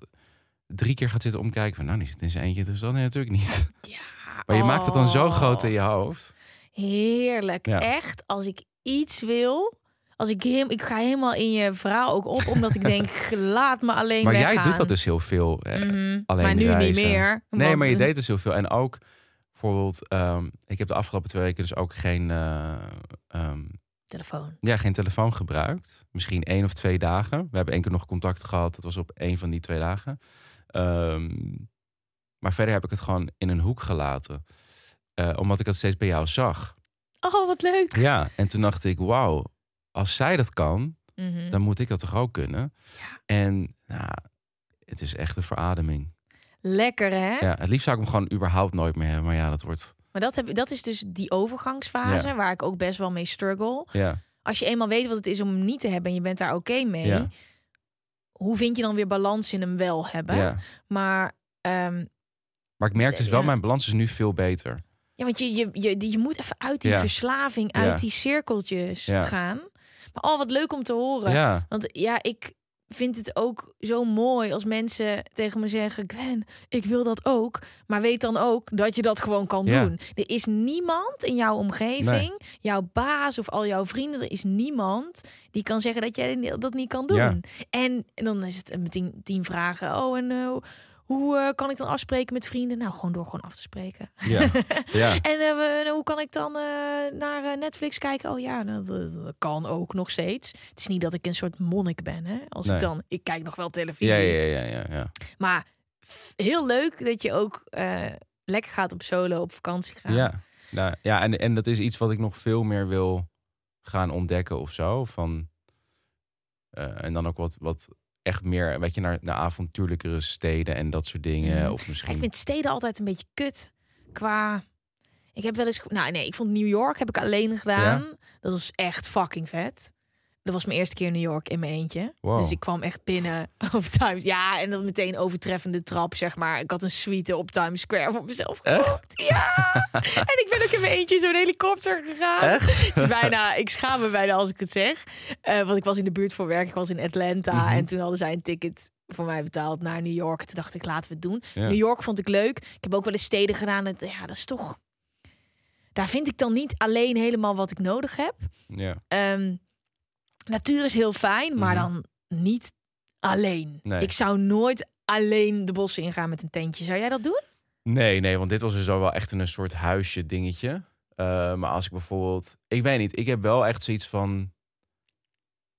drie keer gaat zitten omkijken van, nou, die zit in zijn eentje, dus dan nee, natuurlijk niet. Ja, Maar je maakt het dan zo oh. groot in je hoofd. Heerlijk. Ja. Echt, als ik iets wil, als ik, ik ga helemaal in je verhaal ook op, omdat ik denk, laat me alleen Maar weggaan. jij doet dat dus heel veel. Mhm. alleen maar nu reizen. niet meer. Nee, maar je deed dus heel veel. En ook bijvoorbeeld, ehm, ik heb de afgelopen twee weken dus ook geen, eh, ehm, Telefoon. ja, geen telefoon gebruikt. Misschien één of twee dagen. We hebben één keer nog contact gehad. Dat was op één van die twee dagen. Ehm, maar verder heb ik het gewoon in een hoek gelaten. Eh, omdat ik het steeds bij jou zag. Oh, wat leuk. Ja, en toen dacht ik, wauw, als zij dat kan, Mhm. dan moet ik dat toch ook kunnen. Ja. En nou, het is echt een verademing. Lekker, hè? Ja, het liefst zou ik hem gewoon überhaupt nooit meer hebben. Maar ja, dat wordt... Maar dat, heb, dat is dus die overgangsfase, Ja. waar ik ook best wel mee struggle. Ja, Als je eenmaal weet wat het is om hem niet te hebben en je bent daar oké mee, Ja. hoe vind je dan weer balans in hem wel hebben? ja. Maar ehm, Maar ik merk dus wel, mijn balans is nu veel beter. ja, want je, je, je, je moet even uit die verslaving, uit die cirkeltjes Ja. gaan. Maar oh, wat leuk om te horen. Ja, Want ja, ik vind het ook zo mooi als mensen tegen me zeggen: Gwen, ik wil dat ook. Maar weet dan ook dat je dat gewoon kan Ja. doen. Er is niemand in jouw omgeving, jouw baas of al jouw vrienden, er is niemand die kan zeggen dat jij dat niet kan doen. Ja. En, en dan is het met tien, tien vragen. Oh, en eh, hoe eh, kan ik dan afspreken met vrienden? Nou, gewoon door gewoon af te spreken. ja, ja. En eh, en hoe kan ik dan eh, naar Netflix kijken? Oh ja, nou, dat, kan ook nog steeds. Het is niet dat ik een soort monnik ben, hè? Als Nee. ik dan, ik kijk nog wel televisie. Ja, ja, ja, ja, ja. Maar heel leuk dat je ook lekker gaat op solo op vakantie gaan. Ja, nou, ja en, en dat is iets wat ik nog veel meer wil gaan ontdekken of zo. Van, en dan ook wat, wat echt meer, weet je, naar, naar avontuurlijkere steden en dat soort dingen. Mhm. Of misschien... Ik vind steden altijd een beetje kut qua. Ik heb wel eens. Nou, nee, ik vond New York heb ik alleen gedaan. Dat was echt fucking vet. Dat was mijn eerste keer in New York in mijn eentje. Wow. Dus ik kwam echt binnen op Times. Ja, en dan meteen overtreffende trap, zeg maar. Ik had een suite op Times Square voor mezelf geboekt. Ja. en ik ben ook in mijn eentje zo'n helikopter gegaan. Echt? Het is bijna, ik schaam me bijna als ik het zeg. Eh, want ik was in de buurt voor werk. Ik was in Atlanta. Mhm. En toen hadden zij een ticket voor mij betaald naar New York. Toen dacht ik, laten we het doen. Ja. New York vond ik leuk. Ik heb ook wel eens steden gedaan. En, ja, dat is toch... Daar vind ik dan niet alleen helemaal wat ik nodig heb. Ja, Ehm, natuur is heel fijn, maar Mhm. dan niet alleen. Nee. Ik zou nooit alleen de bossen ingaan met een tentje. Zou jij dat doen? Nee, nee, want dit was dus wel echt een soort huisje dingetje. Eh, maar als ik bijvoorbeeld, ik weet niet, ik heb wel echt zoiets van,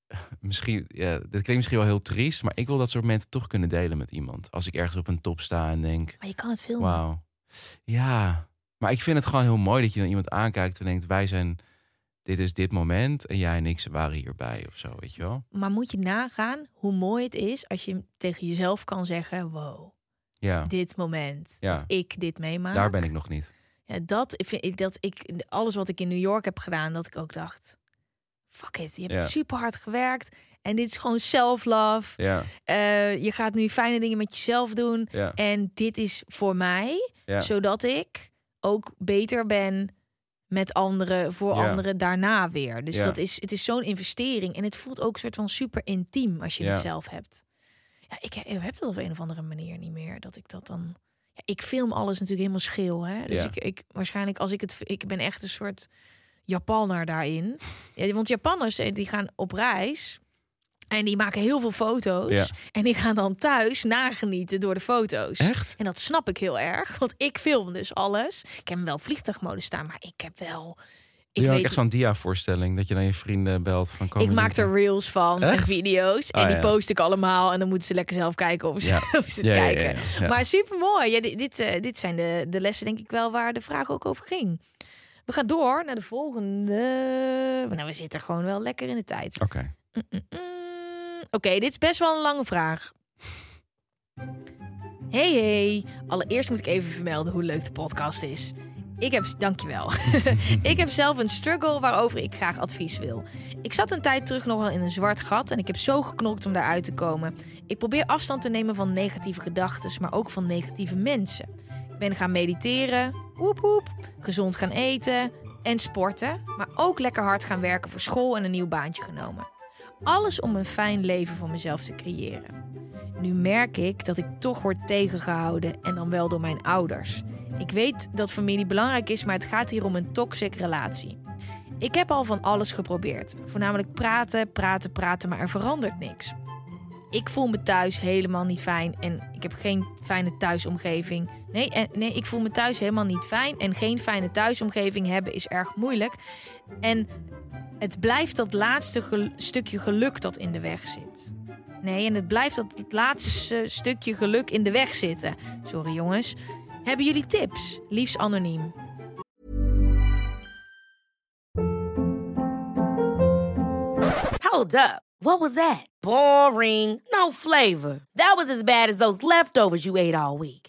misschien, ja, dit klinkt misschien wel heel triest, maar ik wil dat soort momenten toch kunnen delen met iemand. Als ik ergens op een top sta en denk, Maar je kan het filmen. wauw, ja. Maar ik vind het gewoon heel mooi dat je dan iemand aankijkt en denkt, wij zijn, dit is dit moment en jij en ik waren hierbij of zo, weet je wel? Maar moet je nagaan hoe mooi het is als je tegen jezelf kan zeggen: Wow, Ja, dit moment Ja. dat ik dit meemaak. daar ben ik nog niet. Ja, dat vind ik dat ik alles wat ik in New York heb gedaan, dat ik ook dacht: Fuck it, je hebt Ja. super hard gewerkt en dit is gewoon self-love. Ja, Eh, je gaat nu fijne dingen met jezelf doen. En dit is voor mij, zodat ik ook beter ben met anderen, voor anderen daarna weer. Dus dat is, het is zo'n investering. En het voelt ook een soort van super intiem als je het zelf hebt. Ja, ik, he- ik heb dat op een of andere manier niet meer. Dat ik dat dan. Ja, ik film alles natuurlijk helemaal schil. Hè? Dus ik, ik waarschijnlijk als ik het. Ik ben echt een soort Japanner daarin. Ja, want Japanners eh, die gaan op reis. En die maken heel veel foto's. Ja. En die gaan dan thuis nagenieten door de foto's. Echt? En dat snap ik heel erg. Want ik film dus alles. Ik heb wel vliegtuigmodus staan. Maar ik heb wel... Ik, Ik weet, echt zo'n dia-voorstelling dat je dan je vrienden belt van ik maak er reels van Echt? en video's. En Oh, die ja. post ik allemaal. En dan moeten ze lekker zelf kijken of ze, Ja. of ze het Ja, ja, ja, kijken. ja. Ja. Maar super mooi. Ja, dit, dit, eh, dit zijn de, de lessen, denk ik wel, waar de vraag ook over ging. We gaan door naar de volgende. Nou, we zitten gewoon wel lekker in de tijd. Oké. Mm-mm. Oké, dit is best wel een lange vraag. Hey, hey. Allereerst moet ik even vermelden hoe leuk de podcast is. Ik heb, dankjewel. ik heb zelf een struggle waarover ik graag advies wil. Ik zat een tijd terug nog wel in een zwart gat en ik heb zo geknokt om daaruit te komen. Ik probeer afstand te nemen van negatieve gedachten, maar ook van negatieve mensen. Ik ben gaan mediteren, woep woep, gezond gaan eten en sporten, maar ook lekker hard gaan werken voor school en een nieuw baantje genomen. Alles om een fijn leven voor mezelf te creëren. Nu merk ik dat ik toch word tegengehouden en dan wel door mijn ouders. Ik weet dat familie belangrijk is, maar het gaat hier om een toxic relatie. Ik heb al van alles geprobeerd. Voornamelijk praten, praten, praten, maar er verandert niks. Ik voel me thuis helemaal niet fijn en ik heb geen fijne thuisomgeving. Nee, en, nee, ik voel me thuis helemaal niet fijn en geen fijne thuisomgeving hebben is erg moeilijk. En het blijft dat laatste stukje geluk dat in de weg zit. Nee, en het blijft dat laatste stukje geluk in de weg zitten. Sorry jongens. Hebben jullie tips? Liefst anoniem. Hold up. What was that? Boring. No flavor. That was as bad as those leftovers you ate all week.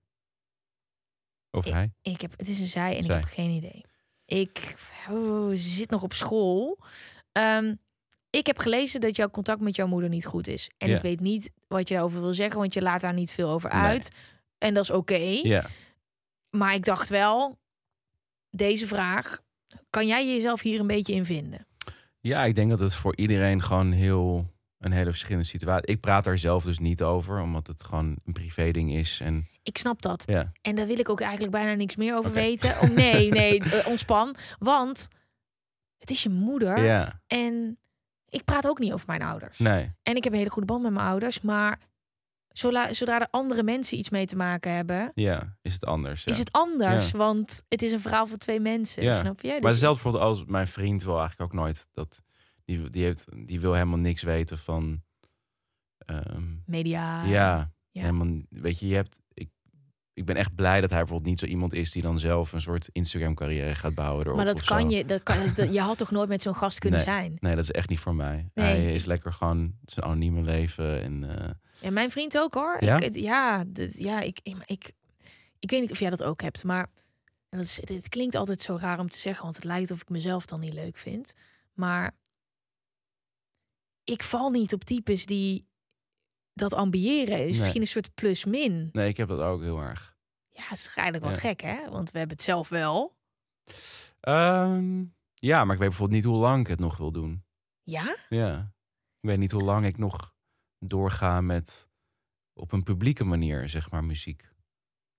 Of Ik- hij? Ik heb, het is een zij en Zij. ik heb geen idee. Ik oh, zit nog op school. Ehm, ik heb gelezen dat jouw contact met jouw moeder niet goed is. En Ja. ik weet niet wat je daarover wil zeggen, want je laat daar niet veel over Nee. uit. En dat is oké. Ja. Maar ik dacht wel, deze vraag, kan jij jezelf hier een beetje in vinden? ja, ik denk dat het voor iedereen gewoon heel een hele verschillende situatie. Ik praat daar zelf dus niet over, omdat het gewoon een privé ding is. En Ik snap dat. ja, En daar wil ik ook eigenlijk bijna niks meer over weten. Oh, nee, nee, eh, ontspan. Want het is je moeder. ja, En ik praat ook niet over mijn ouders. nee, En ik heb een hele goede band met mijn ouders. Maar zodra, zodra er andere mensen iets mee te maken hebben, ja, is het anders. Ja. is het anders. Ja. Want het is een verhaal voor twee mensen. Snap je? Maar Dus- zelfs bijvoorbeeld als mijn vriend wil eigenlijk ook nooit dat die, die heeft die wil helemaal niks weten van ehm, media. ja, ja. helemaal weet je je hebt ik ik ben echt blij dat hij bijvoorbeeld niet zo iemand is die dan zelf een soort Instagram carrière gaat bouwen erop Maar dat kan zo. je. Dat kan, dat- je had toch nooit met zo'n gast kunnen Nee. zijn? Nee, dat is echt niet voor mij. Nee. Hij is lekker gewoon zijn anonieme leven en eh, En mijn vriend ook hoor. Ja? Ik, ja, dit- ja ik, ik, ik, ik weet niet of jij dat ook hebt, maar dat is, dit klinkt altijd zo raar om te zeggen, want het lijkt of ik mezelf dan niet leuk vind. Maar ik val niet op types die dat ambiëren. Is Nee. misschien een soort plus-min. nee, ik heb dat ook heel erg. Ja, dat is eigenlijk wel Ja. gek, hè? Want we hebben het zelf wel. Ehm, ja, maar ik weet bijvoorbeeld niet hoe lang ik het nog wil doen. Ja? Ja. Ik weet niet hoe lang ik nog doorga met op een publieke manier, zeg maar, muziek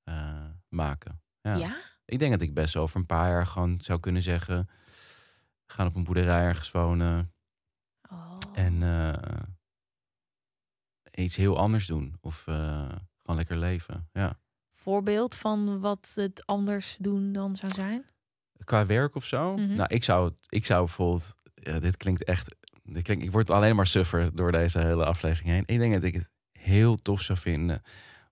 eh, maken. Ja. Ja? Ik denk dat ik best over een paar jaar gewoon zou kunnen zeggen... gaan op een boerderij ergens wonen Oh. en eh, iets heel anders doen. Of eh, gewoon lekker leven, ja. Voorbeeld van wat het anders doen dan zou zijn? Qua werk of zo? Mhm. Nou, ik zou, ik zou bijvoorbeeld... Ja, dit klinkt echt... Dit klinkt, ik word alleen maar suffer door deze hele aflevering heen. Ik denk dat ik het heel tof zou vinden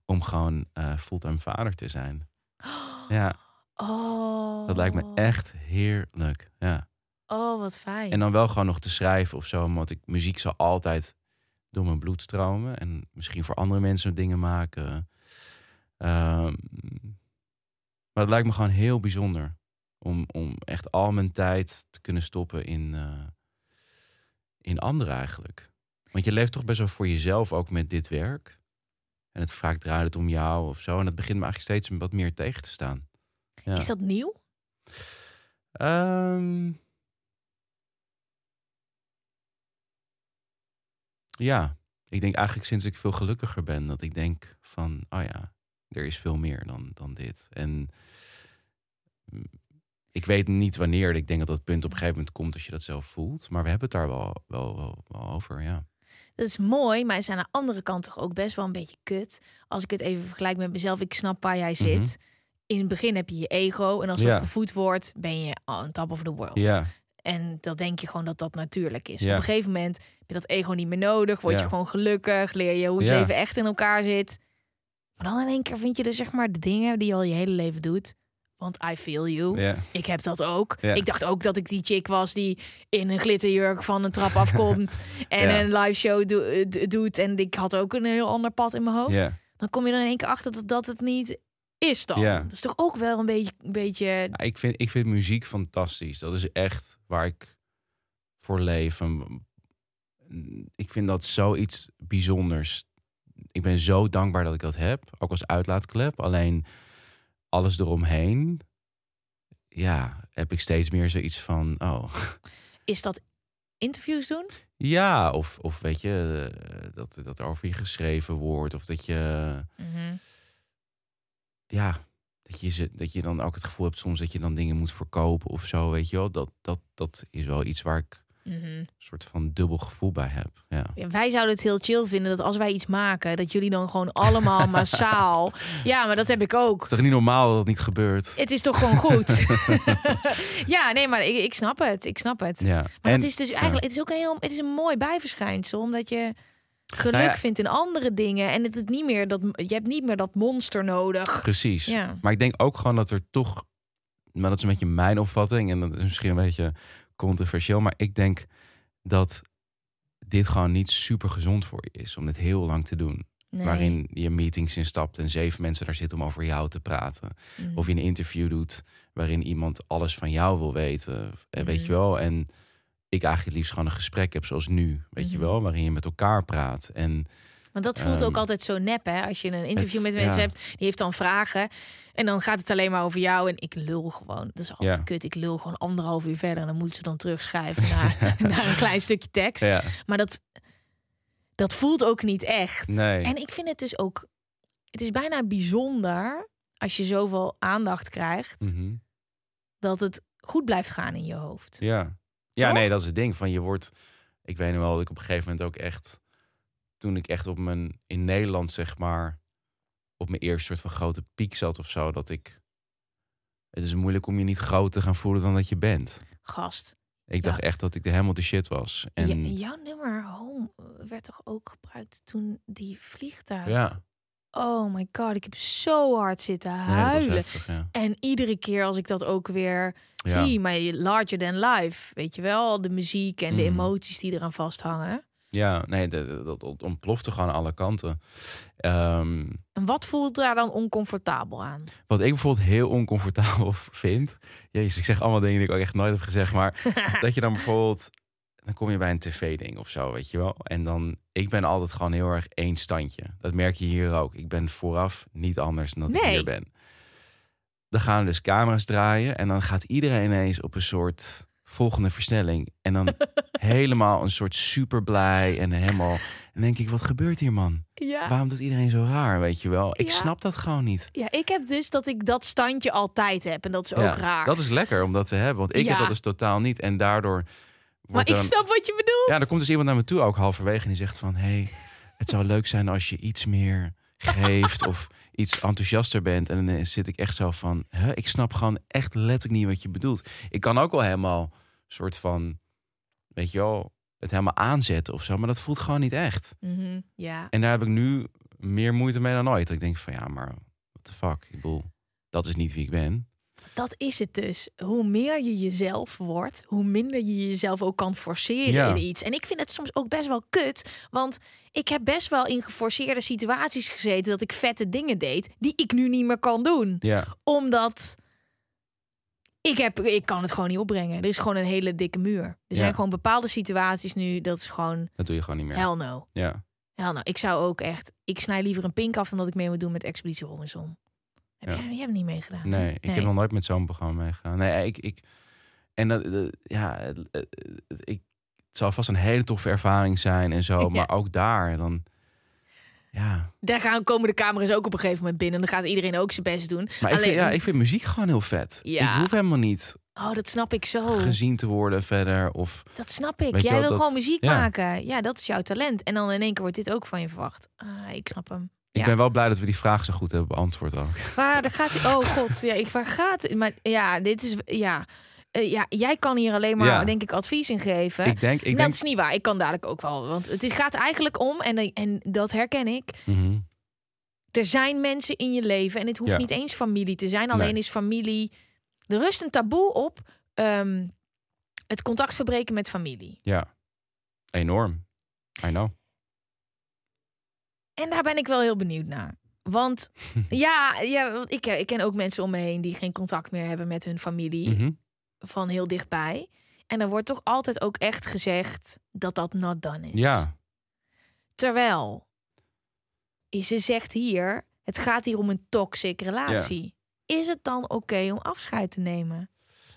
om gewoon eh, fulltime vader te zijn. Ja, Oh. dat lijkt me echt heerlijk. Ja. Oh, wat fijn. En dan wel gewoon nog te schrijven of zo. Want ik, muziek zal altijd door mijn bloed stromen. En misschien voor andere mensen dingen maken. Ehm, maar het lijkt me gewoon heel bijzonder. Om, om echt al mijn tijd te kunnen stoppen in, eh, in anderen eigenlijk. Want je leeft toch best wel voor jezelf ook met dit werk. En het vaak draait het om jou of zo. En dat begint me eigenlijk steeds wat meer tegen te staan. Ja. Is dat nieuw? Ehm, ja, ik denk eigenlijk sinds ik veel gelukkiger ben, dat ik denk van, oh ja, er is veel meer dan, dan dit. En mm, ik weet niet wanneer. Ik denk dat dat punt op een gegeven moment komt als je dat zelf voelt. Maar we hebben het daar wel, wel, wel, wel over, ja. Dat is mooi, maar het is aan de andere kant toch ook best wel een beetje kut. Als ik het even vergelijk met mezelf, ik snap waar jij zit. Mhm. In het begin heb je je ego en als Ja. dat gevoed wordt, ben je on top of the world. Ja, En dan denk je gewoon dat dat natuurlijk is. Ja. Op een gegeven moment heb je dat ego niet meer nodig. Word je gewoon gelukkig. Leer je hoe het leven echt in elkaar zit. Maar dan in één keer vind je dus zeg maar de dingen die je al je hele leven doet. Want I feel you. ja, Ik heb dat ook. Ik dacht ook dat ik die chick was die in een glitterjurk van een trap afkomt. en een live show do- eh, doet. En ik had ook een heel ander pad in mijn hoofd. Dan kom je er in één keer achter dat dat het niet is dan. Dat is toch ook wel een beetje... Een beetje Ja, ik, vind, ik vind muziek fantastisch. Dat is echt waar ik voor leef. En ik vind dat zoiets bijzonders. Ik ben zo dankbaar dat ik dat heb. Ook als uitlaatklep. Alleen alles eromheen. Ja, heb ik steeds meer zoiets van... Oh, is dat interviews doen? ja, of, of weet je... eh, Dat, dat er over je geschreven wordt. Of dat je... ja, dat je, ze- dat je dan ook het gevoel hebt soms dat je dan dingen moet verkopen of zo, weet je wel. Dat, dat, dat is wel iets waar ik Mhm. een soort van dubbel gevoel bij heb. Ja. Ja, wij zouden het heel chill vinden dat als wij iets maken, dat jullie dan gewoon allemaal massaal. Ja, maar dat heb ik ook. Het is toch niet normaal dat dat niet gebeurt? Het is toch gewoon goed. ja, nee, maar ik, ik snap het. Ik snap het. Ja. Maar en, het is dus eigenlijk, het is ook een heel, het is een mooi bijverschijnsel, omdat je geluk Nou ja. vindt in andere dingen en het, het niet meer dat je hebt niet meer dat monster nodig. Precies. Ja. Maar ik denk ook gewoon dat er toch, maar dat is een beetje mijn opvatting en dat is misschien een beetje controversieel, maar ik denk dat dit gewoon niet super gezond voor je is om dit heel lang te doen. Nee. Waarin je meetings instapt en zeven mensen daar zitten om over jou te praten. Mhm. Of je een interview doet waarin iemand alles van jou wil weten. eh, Weet je wel? En ik eigenlijk het liefst gewoon een gesprek heb zoals nu. Weet je Mhm. wel? Waarin je met elkaar praat. En Want dat voelt Ehm, ook altijd zo nep, hè? Als je een interview met mensen ja. hebt, die heeft dan vragen. En dan gaat het alleen maar over jou. En ik lul gewoon. Dat is altijd Ja. kut. Ik lul gewoon anderhalf uur verder. En dan moeten ze dan terugschrijven naar, naar een klein stukje tekst. ja, Maar dat, dat voelt ook niet echt. Nee. En ik vind het dus ook... Het is bijna bijzonder als je zoveel aandacht krijgt... mhm. dat het goed blijft gaan in je hoofd. ja. Ja, Toch? nee, dat is het ding. Van je wordt. Ik weet nog wel dat ik op een gegeven moment ook echt. Toen ik echt op mijn. In Nederland, zeg maar. Op mijn eerste soort van grote piek zat of zo. Dat ik. Het is moeilijk om je niet groot te gaan voelen dan dat je bent. Gast, Ik dacht echt dat ik de helemaal de shit was. En jouw nummer Home werd toch ook gebruikt toen die vliegtuig... ja, Oh my god, ik heb zo hard zitten nee, huilen. heftig, ja. en iedere keer als ik dat ook weer zie, maar larger than life, weet je wel, de muziek en de Mhm. emoties die eraan vasthangen. Ja, nee, dat, dat, dat ontplofte gewoon aan alle kanten. Ehm, En wat voelt daar dan oncomfortabel aan? wat ik bijvoorbeeld heel oncomfortabel vind. Jezus, ik zeg allemaal dingen die ik ook echt nooit heb gezegd. Maar dat je dan bijvoorbeeld. Dan kom je bij een tv-ding of zo, weet je wel. En dan. Ik ben altijd gewoon heel erg één standje. Dat merk je hier ook. Ik ben vooraf niet anders dan dat ik hier ben. Dan gaan dus camera's draaien. En dan gaat iedereen ineens op een soort volgende versnelling. En dan helemaal een soort super blij. En helemaal. En denk ik, wat gebeurt hier, man? Ja. Waarom doet iedereen zo raar, weet je wel? Ik Ja. snap dat gewoon niet. ja, ik heb dus dat ik dat standje altijd heb en dat is ook Ja, raar. Dat is lekker om dat te hebben. Want ik heb dat dus totaal niet. En daardoor. maar ik snap wat je bedoelt. Ja, er komt dus iemand naar me toe ook halverwege. En die zegt van... hey, het zou leuk zijn als je iets meer geeft. of iets enthousiaster bent. En dan zit ik echt zo van... Huh, ik snap gewoon echt letterlijk niet wat je bedoelt. Ik kan ook wel helemaal soort van... Weet je wel, het helemaal aanzetten of zo. Maar dat voelt gewoon niet echt. Mhm, ja. En daar heb ik nu meer moeite mee dan ooit. Dat ik denk van ja, maar what the fuck? Ik bedoel, dat is niet wie ik ben. Dat is het dus. Hoe meer je jezelf wordt, hoe minder je jezelf ook kan forceren Ja. in iets. En ik vind het soms ook best wel kut. Want ik heb best wel in geforceerde situaties gezeten dat ik vette dingen deed die ik nu niet meer kan doen. Ja, Omdat ik, heb, ik kan het gewoon niet opbrengen. Er is gewoon een hele dikke muur. Er zijn gewoon bepaalde situaties nu, dat is gewoon dat doe je gewoon niet meer. hell no. Ja, Hel nou, ik zou ook echt... Ik snij liever een pink af dan dat ik mee moet doen met Expeditie Robinson. Heb Ja. jij, jij hebt niet meegedaan? Nee, ik heb nog nooit met zo'n programma meegegaan. Nee, ik, ik en dat, dat- ja, ik, het zal vast een hele toffe ervaring zijn en zo, Ja. maar ook daar dan, ja. Daar gaan, komen de camera's ook op een gegeven moment binnen. En dan gaat iedereen ook zijn best doen. Maar ik, Alleen, vind, ja, ik vind muziek gewoon heel vet. Ja. Ik hoef helemaal niet Oh, dat snap ik zo. gezien te worden verder of Dat snap ik. Jij wel, wil dat- gewoon muziek ja. maken. Ja, dat is jouw talent. En dan in één keer wordt dit ook van je verwacht. Ah, ik snap hem. Ik Ja. ben wel blij dat we die vraag zo goed hebben beantwoord ook. Waar gaat hij? Oh god, ja, ik waar gaat? het? Maar ja, dit is ja. Eh, ja, jij kan hier alleen maar, Ja. denk ik, advies in geven. Ik denk, ik dat denk, is niet waar. Ik kan dadelijk ook wel. Want het is, gaat eigenlijk om, en, en dat herken ik. Mhm. Er zijn mensen in je leven. En het hoeft Ja. niet eens familie te zijn. Alleen Nee. is familie. Er rust een taboe op. ehm, het contact verbreken met familie. ja, enorm. I know. En daar ben ik wel heel benieuwd naar. Want ja, ja ik, ik ken ook mensen om me heen die geen contact meer hebben met hun familie. Mhm. Van heel dichtbij. En er wordt toch altijd ook echt gezegd dat dat not done is. Ja, Terwijl ze zegt hier, het gaat hier om een toxic relatie. Is het dan oké om afscheid te nemen?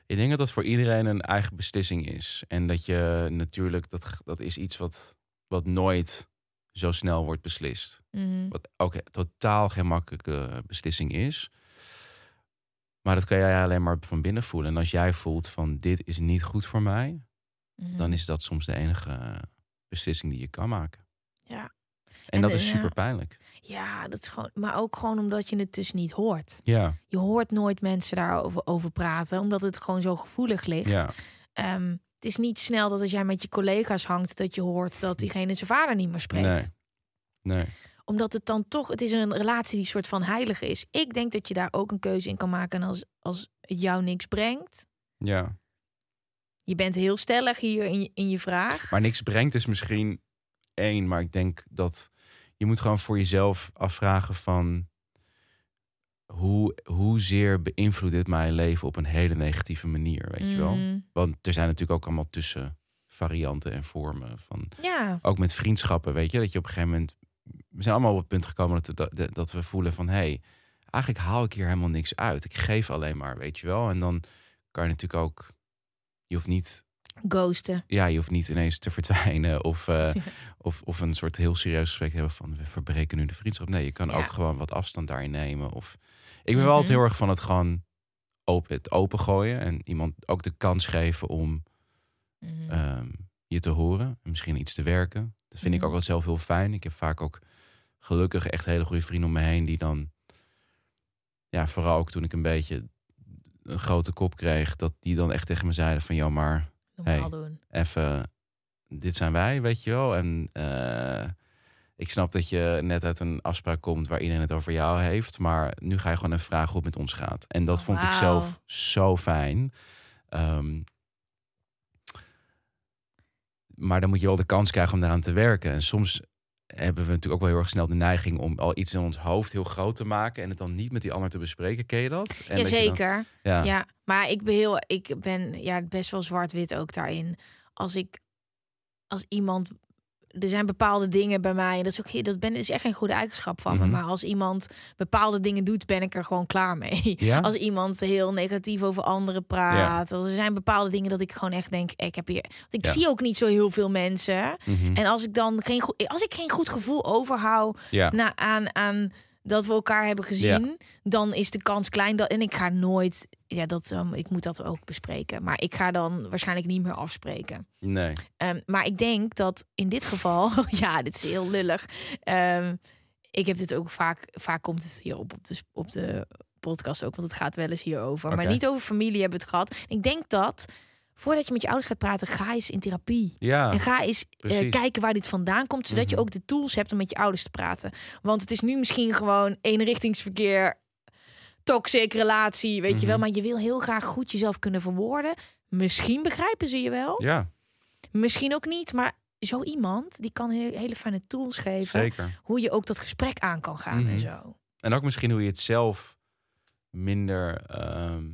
ik denk dat dat voor iedereen een eigen beslissing is. En dat je natuurlijk, dat, dat is iets wat, wat nooit zo snel wordt beslist. Mhm. Wat ook totaal geen makkelijke beslissing is. Maar dat kan jij alleen maar van binnen voelen. En als jij voelt van dit is niet goed voor mij, Mhm. dan is dat soms de enige beslissing die je kan maken. Ja. En, En dat de- is super pijnlijk. Ja, dat is gewoon. Maar ook gewoon omdat je het dus niet hoort. Ja, Je hoort nooit mensen daarover over praten, omdat het gewoon zo gevoelig ligt. ja, Ehm, het is niet snel dat als jij met je collega's hangt, dat je hoort dat diegene zijn vader niet meer spreekt. nee. Nee, Omdat het dan toch, het is een relatie die soort van heilig is. Ik denk dat je daar ook een keuze in kan maken en als, als het jou niks brengt. ja. Je bent heel stellig hier in je, in je vraag. Maar niks brengt is misschien één. Maar ik denk dat je moet gewoon voor jezelf afvragen van... Hoe, hoezeer beïnvloedt dit mijn leven op een hele negatieve manier, weet je wel? Mhm. Want er zijn natuurlijk ook allemaal tussenvarianten en vormen van... Ja, Ook met vriendschappen, weet je? Dat je op een gegeven moment... We zijn allemaal op het punt gekomen dat, we- dat, dat we voelen van... hé, hey, eigenlijk haal ik hier helemaal niks uit. Ik geef alleen maar, weet je wel? En dan kan je natuurlijk ook... Je hoeft niet ghosten. ja, je hoeft niet ineens te verdwijnen of, eh, Ja. of, of een soort heel serieus gesprek te hebben van we verbreken nu de vriendschap. Nee, je kan Ja. ook gewoon wat afstand daarin nemen. Of ik ben wel altijd Mhm. heel erg van het gewoon open, het opengooien en iemand ook de kans geven om Mhm. ehm, je te horen en misschien iets te werken. Dat vind ik Mhm. ook wel zelf heel fijn. Ik heb vaak ook gelukkig echt hele goede vrienden om me heen die dan, ja, vooral ook toen ik een beetje een grote kop kreeg, dat die dan echt tegen me zeiden van, joh, maar hey. even, dit zijn wij, weet je wel. En eh, ik snap dat je net uit een afspraak komt waar iedereen het over jou heeft. Maar nu ga je gewoon even vragen hoe het met ons gaat. En dat Oh, vond ik zelf zo fijn. Ehm, maar dan moet je wel de kans krijgen om daaraan te werken. En soms hebben we natuurlijk ook wel heel erg snel de neiging om al iets in ons hoofd heel groot te maken en het dan niet met die ander te bespreken. Ken je dat? En dat je dan- Jazeker. ja. Ja, maar ik ben heel, ik ben ja best wel zwart-wit ook daarin. Als ik, als iemand, er zijn bepaalde dingen bij mij en dat is ook, dat ben is echt geen goede eigenschap van Mhm. me. Maar als iemand bepaalde dingen doet, ben ik er gewoon klaar mee. Ja? Als iemand heel negatief over anderen praat, er zijn bepaalde dingen dat ik gewoon echt denk, ik heb hier, want ik Ja. zie ook niet zo heel veel mensen. Mhm. En als ik dan geen, goed- als ik geen goed gevoel overhoud na, aan, aan dat we elkaar hebben gezien, dan is de kans klein dat. En ik ga nooit. Ja, dat, ehm, ik moet dat ook bespreken. Maar ik ga dan waarschijnlijk niet meer afspreken. Nee. Ehm, maar ik denk dat in dit geval. ja, dit is heel lullig. Ehm, ik heb dit ook vaak. Vaak komt het hier op, op, de, op de podcast ook. Want het gaat wel eens hierover. Maar niet over familie hebben we het gehad. Ik denk dat. Voordat je met je ouders gaat praten, ga eens in therapie. Ja. En ga eens eh, kijken waar dit vandaan komt, zodat je Mhm. ook de tools hebt om met je ouders te praten. Want het is nu misschien gewoon eenrichtingsverkeer, toxic relatie, weet je wel. Mhm. Maar je wil heel graag goed jezelf kunnen verwoorden. Misschien begrijpen ze je wel, Ja, misschien ook niet. Maar zo iemand, die kan he- hele fijne tools geven. zeker. Hoe je ook dat gesprek aan kan gaan en Mhm. zo. En ook misschien hoe je het zelf minder ehm,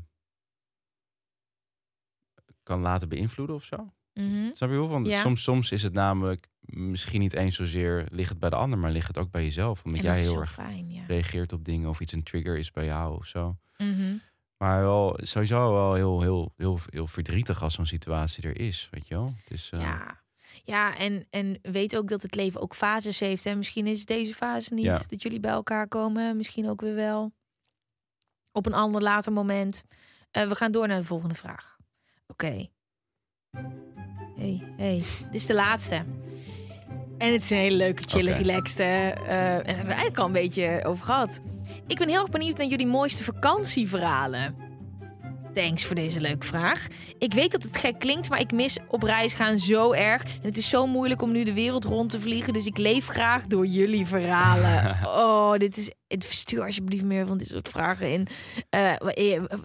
kan laten beïnvloeden of zo. Mhm. Snap je wel? Want Ja. soms, soms is het namelijk misschien niet eens zozeer ligt het bij de ander, maar ligt het ook bij jezelf. Omdat jij heel erg fijn, ja. reageert op dingen of iets een trigger is bij jou of zo. Mhm. Maar wel sowieso wel heel, heel, heel, heel verdrietig als zo'n situatie er is, weet je wel? Eh, Ja. Ja, en, en weet ook dat het leven ook fases heeft. En misschien is deze fase niet Ja. dat jullie bij elkaar komen. Misschien ook weer wel. Op een ander later moment. Eh, we gaan door naar de volgende vraag. Oké. Hey, hey. Dit is de laatste. En het is een hele leuke, chille, Oké. relaxed. en daar hebben we eigenlijk al een beetje over gehad. Ik ben heel erg benieuwd naar jullie mooiste vakantieverhalen. Thanks voor deze leuke vraag. Ik weet dat het gek klinkt, maar ik mis op reis gaan zo erg. En het is zo moeilijk om nu de wereld rond te vliegen. Dus ik leef graag door jullie verhalen. Oh, dit is. Stuur alsjeblieft meer van dit soort vragen in. Eh,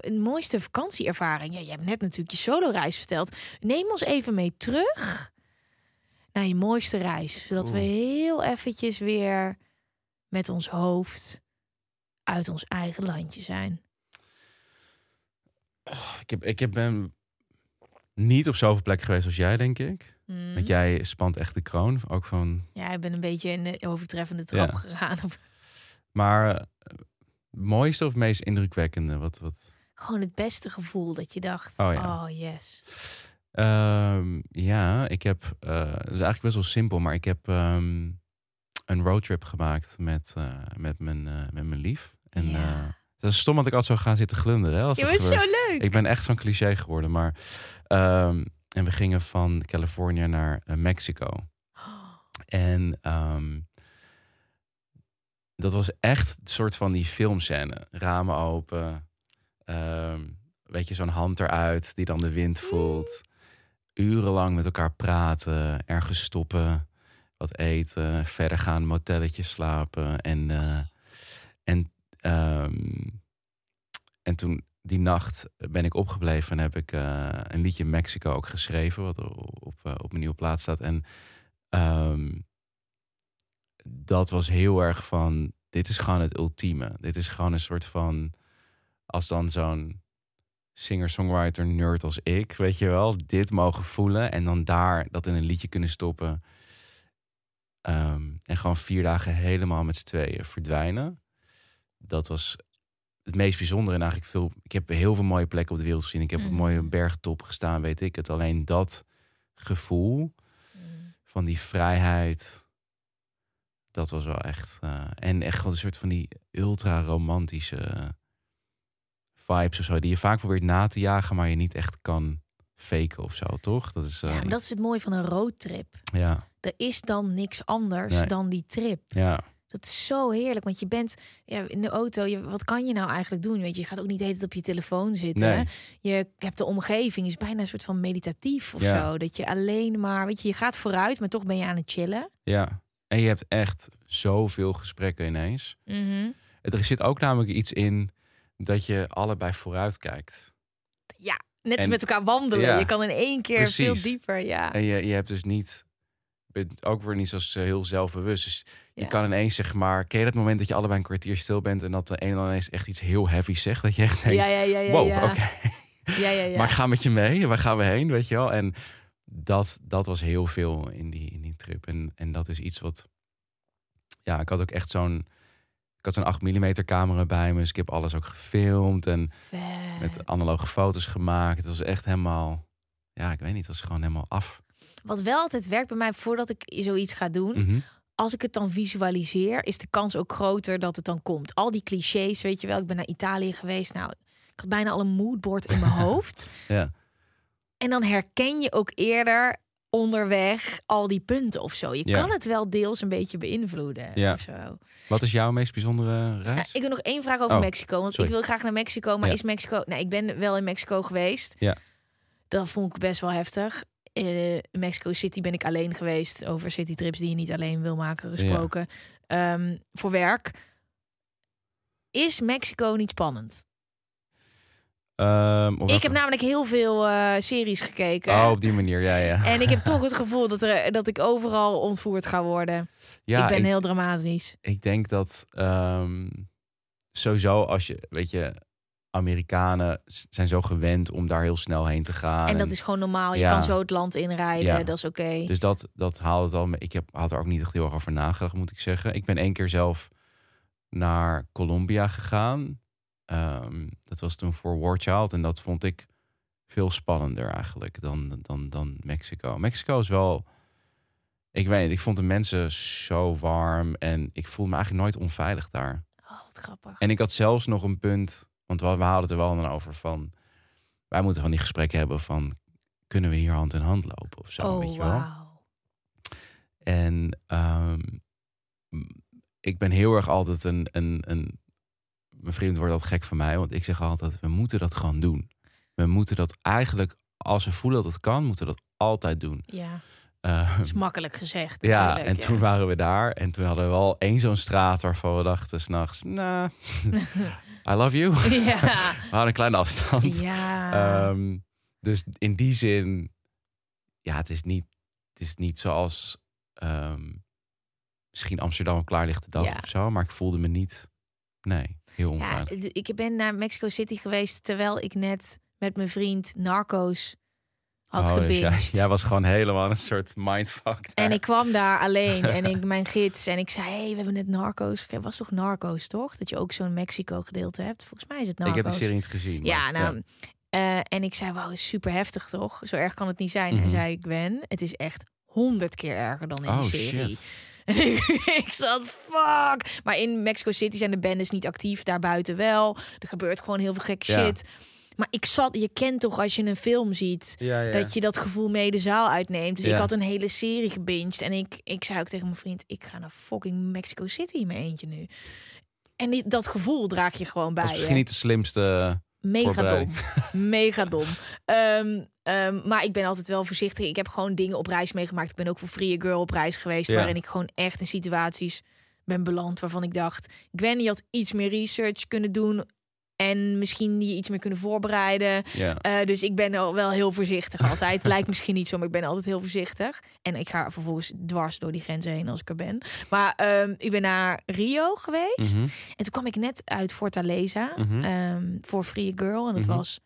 een mooiste vakantieervaring. Ja, je hebt net natuurlijk je solo-reis verteld. Neem ons even mee terug naar je mooiste reis. Zodat we heel eventjes weer met ons hoofd uit ons eigen landje zijn. Ik, heb, ik heb ben niet op zoveel plekken geweest als jij, denk ik. Mm. Want jij spant echt de kroon. Ook van, Ja, ik ben een beetje in de overtreffende trap Ja. gegaan. maar eh, mooiste of meest indrukwekkende? Wat, wat? Gewoon het beste gevoel dat je dacht, Oh oh, ja. yes. Ehm, ja, ik heb, eh het is eigenlijk best wel simpel, maar ik heb ehm, een roadtrip gemaakt met, eh, met, mijn, met mijn lief. En Ja. Dat is stom dat ik altijd zo ga zitten glunderen. Hè, als Je bent zo leuk. Ik ben echt zo'n cliché geworden, maar ehm, en we gingen van Californië naar eh, Mexico. En ehm, dat was echt een soort van die filmscène. Ramen open. ehm, weet je, zo'n hand eruit die dan de wind voelt. Urenlang met elkaar praten. Ergens stoppen. Wat eten. Verder gaan. Motelletje slapen. En, eh, en, ehm, en toen die nacht ben ik opgebleven en heb ik eh, een liedje Mexico ook geschreven. Wat op, eh, op mijn nieuwe plaats staat. En Ehm, dat was heel erg van, dit is gewoon het ultieme. Dit is gewoon een soort van, als dan zo'n singer-songwriter nerd als ik, weet je wel, dit mogen voelen en dan daar dat in een liedje kunnen stoppen. Ehm, en gewoon vier dagen helemaal met z'n tweeën verdwijnen. Dat was het meest bijzondere en eigenlijk veel. Ik heb heel veel mooie plekken op de wereld gezien. Ik heb op Mhm. mooie bergtoppen gestaan, weet ik het. Alleen dat gevoel van die vrijheid. Dat was wel echt. eh, en echt wel een soort van die ultra romantische vibes of zo. Die je vaak probeert na te jagen, maar je niet echt kan faken of zo, toch? Dat is. eh, Ja, maar dat is het mooie van een roadtrip. ja, Er is dan niks anders Nee. dan die trip. ja, Dat is zo heerlijk, want je bent ja, in de auto. Je, wat kan je nou eigenlijk doen? Weet je, je gaat ook niet de hele tijd op je telefoon zitten. Nee. Je hebt de omgeving, is bijna een soort van meditatief of Ja. zo. Dat je alleen maar, weet je, je gaat vooruit, maar toch ben je aan het chillen. ja. En je hebt echt zoveel gesprekken ineens. Mhm. Er zit ook namelijk iets in dat je allebei vooruit kijkt. Ja, net als En- met elkaar wandelen. ja, je kan in één keer precies. veel dieper. Ja. En je, je hebt dus niet. Bent ook weer niet zo heel zelfbewust. Dus je Ja. kan ineens zeg maar. Ken je dat moment dat je allebei een kwartier stil bent en dat de een dan ineens echt iets heel heavy zegt? Dat je echt denkt: ja, ja, ja, ja, wow, ja. oké. Ja, ja, ja. Maar ik ga met je mee. Waar gaan we heen? Weet je wel? En dat, dat was heel veel in die, in die trip. En, en dat is iets wat. Ja, ik had ook echt zo'n. Ik had zo'n 8 mm camera bij me. Dus ik heb alles ook gefilmd. En Vet. met analoge foto's gemaakt. Het was echt helemaal. Ja, ik weet niet. Het was gewoon helemaal af. Wat wel altijd werkt bij mij voordat ik zoiets ga doen. Mhm. Als ik het dan visualiseer, is de kans ook groter dat het dan komt. Al die clichés, weet je wel. Ik ben naar Italië geweest. Nou, ik had bijna al een moodboard in mijn hoofd. Ja. En dan herken je ook eerder onderweg al die punten of zo. Je Ja. kan het wel deels een beetje beïnvloeden Ja. of zo. Wat is jouw meest bijzondere reis? Eh, ik wil nog één vraag over Oh, Mexico. Want sorry. ik wil graag naar Mexico. Maar Ja. is Mexico... Nee, ik ben wel in Mexico geweest. Ja. Dat vond ik best wel heftig. Eh, In Mexico City ben ik alleen geweest. Over citytrips die je niet alleen wil maken gesproken. Ehm, voor werk. Is Mexico niet spannend? Ehm, Ik heb namelijk heel veel eh, series gekeken. Oh, op die manier, ja, ja. En ik heb toch het gevoel dat, er, dat ik overal ontvoerd ga worden. ja, ik ben ik, heel dramatisch. ik denk dat ehm, sowieso als je, weet je, Amerikanen zijn zo gewend om daar heel snel heen te gaan. En dat is gewoon normaal. Je Ja. kan zo het land inrijden. Ja. Dat is oké. Dus dat, dat haalt het al. Ik heb, had er ook niet echt heel erg over nagedacht, moet ik zeggen. Ik ben één keer zelf naar Colombia gegaan. Ehm, dat was toen voor War Child. En dat vond ik veel spannender eigenlijk dan, dan, dan Mexico. Mexico is wel... Ik weet niet, ik vond de mensen zo warm. En ik voelde me eigenlijk nooit onveilig daar. Oh, wat grappig. En ik had zelfs nog een punt, want we, we hadden het er wel dan over van, wij moeten van die gesprekken hebben van, kunnen we hier hand in hand lopen of zo, oh, weet je wel? wauw. En ehm, ik ben heel erg altijd een, een, een, mijn vriend wordt altijd gek van mij, want ik zeg altijd, we moeten dat gewoon doen. We moeten dat eigenlijk, als we voelen dat het kan, moeten we dat altijd doen. Ja, Ehm, dat is makkelijk gezegd ja, en ja. toen waren we daar en toen hadden we wel één zo'n straat waarvan we dachten s'nachts, nah, I love you. ja. We hadden een kleine afstand. ja. Ehm, dus in die zin, ja, het is niet, het is niet zoals ehm, misschien Amsterdam op klaarlichte dag Ja. of zo, maar ik voelde me niet, nee, heel Ja, onveilig. d- ik ben naar Mexico City geweest terwijl ik net met mijn vriend Narcos had Oh, dus jij, was gewoon helemaal een soort mindfuck. daar. En ik kwam daar alleen en ik mijn gids en ik zei: hey, we hebben net Narcos. gegeven. Was toch Narcos toch? Dat je ook zo'n Mexico gedeelte hebt. Volgens mij is het ik Narcos. heb de serie niet gezien. Ja, nou. eh, en ik zei: Wauw, super heftig toch? Zo erg kan het niet zijn. Mhm. En zei ik: Gwen, het is echt honderd keer erger dan in Oh, de serie. shit. Ik, ik zat, fuck. Maar in Mexico City zijn de bendes niet actief, daarbuiten wel. Er gebeurt gewoon heel veel gekke Ja. Maar ik zat, je kent toch als je een film ziet, Ja, ja. dat je dat gevoel mee de zaal uitneemt. Dus Ja. ik had een hele serie gebinged. En ik, ik zei ook tegen mijn vriend, ik ga naar fucking Mexico City in mijn eentje nu. En die, dat gevoel draag je gewoon bij je. misschien niet de slimste. Mega dom. Mega dom. Ehm, ehm, maar ik ben altijd wel voorzichtig. Ik heb gewoon dingen op reis meegemaakt. Ik ben ook voor Free Girl op reis geweest. Ja. Waarin ik gewoon echt in situaties ben beland waarvan ik dacht... Gwen, je had iets meer research kunnen doen. En misschien je iets meer kunnen voorbereiden. Ja. Eh, dus ik ben al wel heel voorzichtig altijd. Het lijkt misschien niet zo, maar ik ben altijd heel voorzichtig. En ik ga vervolgens dwars door die grenzen heen als ik er ben. Maar ehm, ik ben naar Rio geweest. Mhm. En toen kwam ik net uit Fortaleza Mhm. ehm, voor Free Girl. En het Mhm. was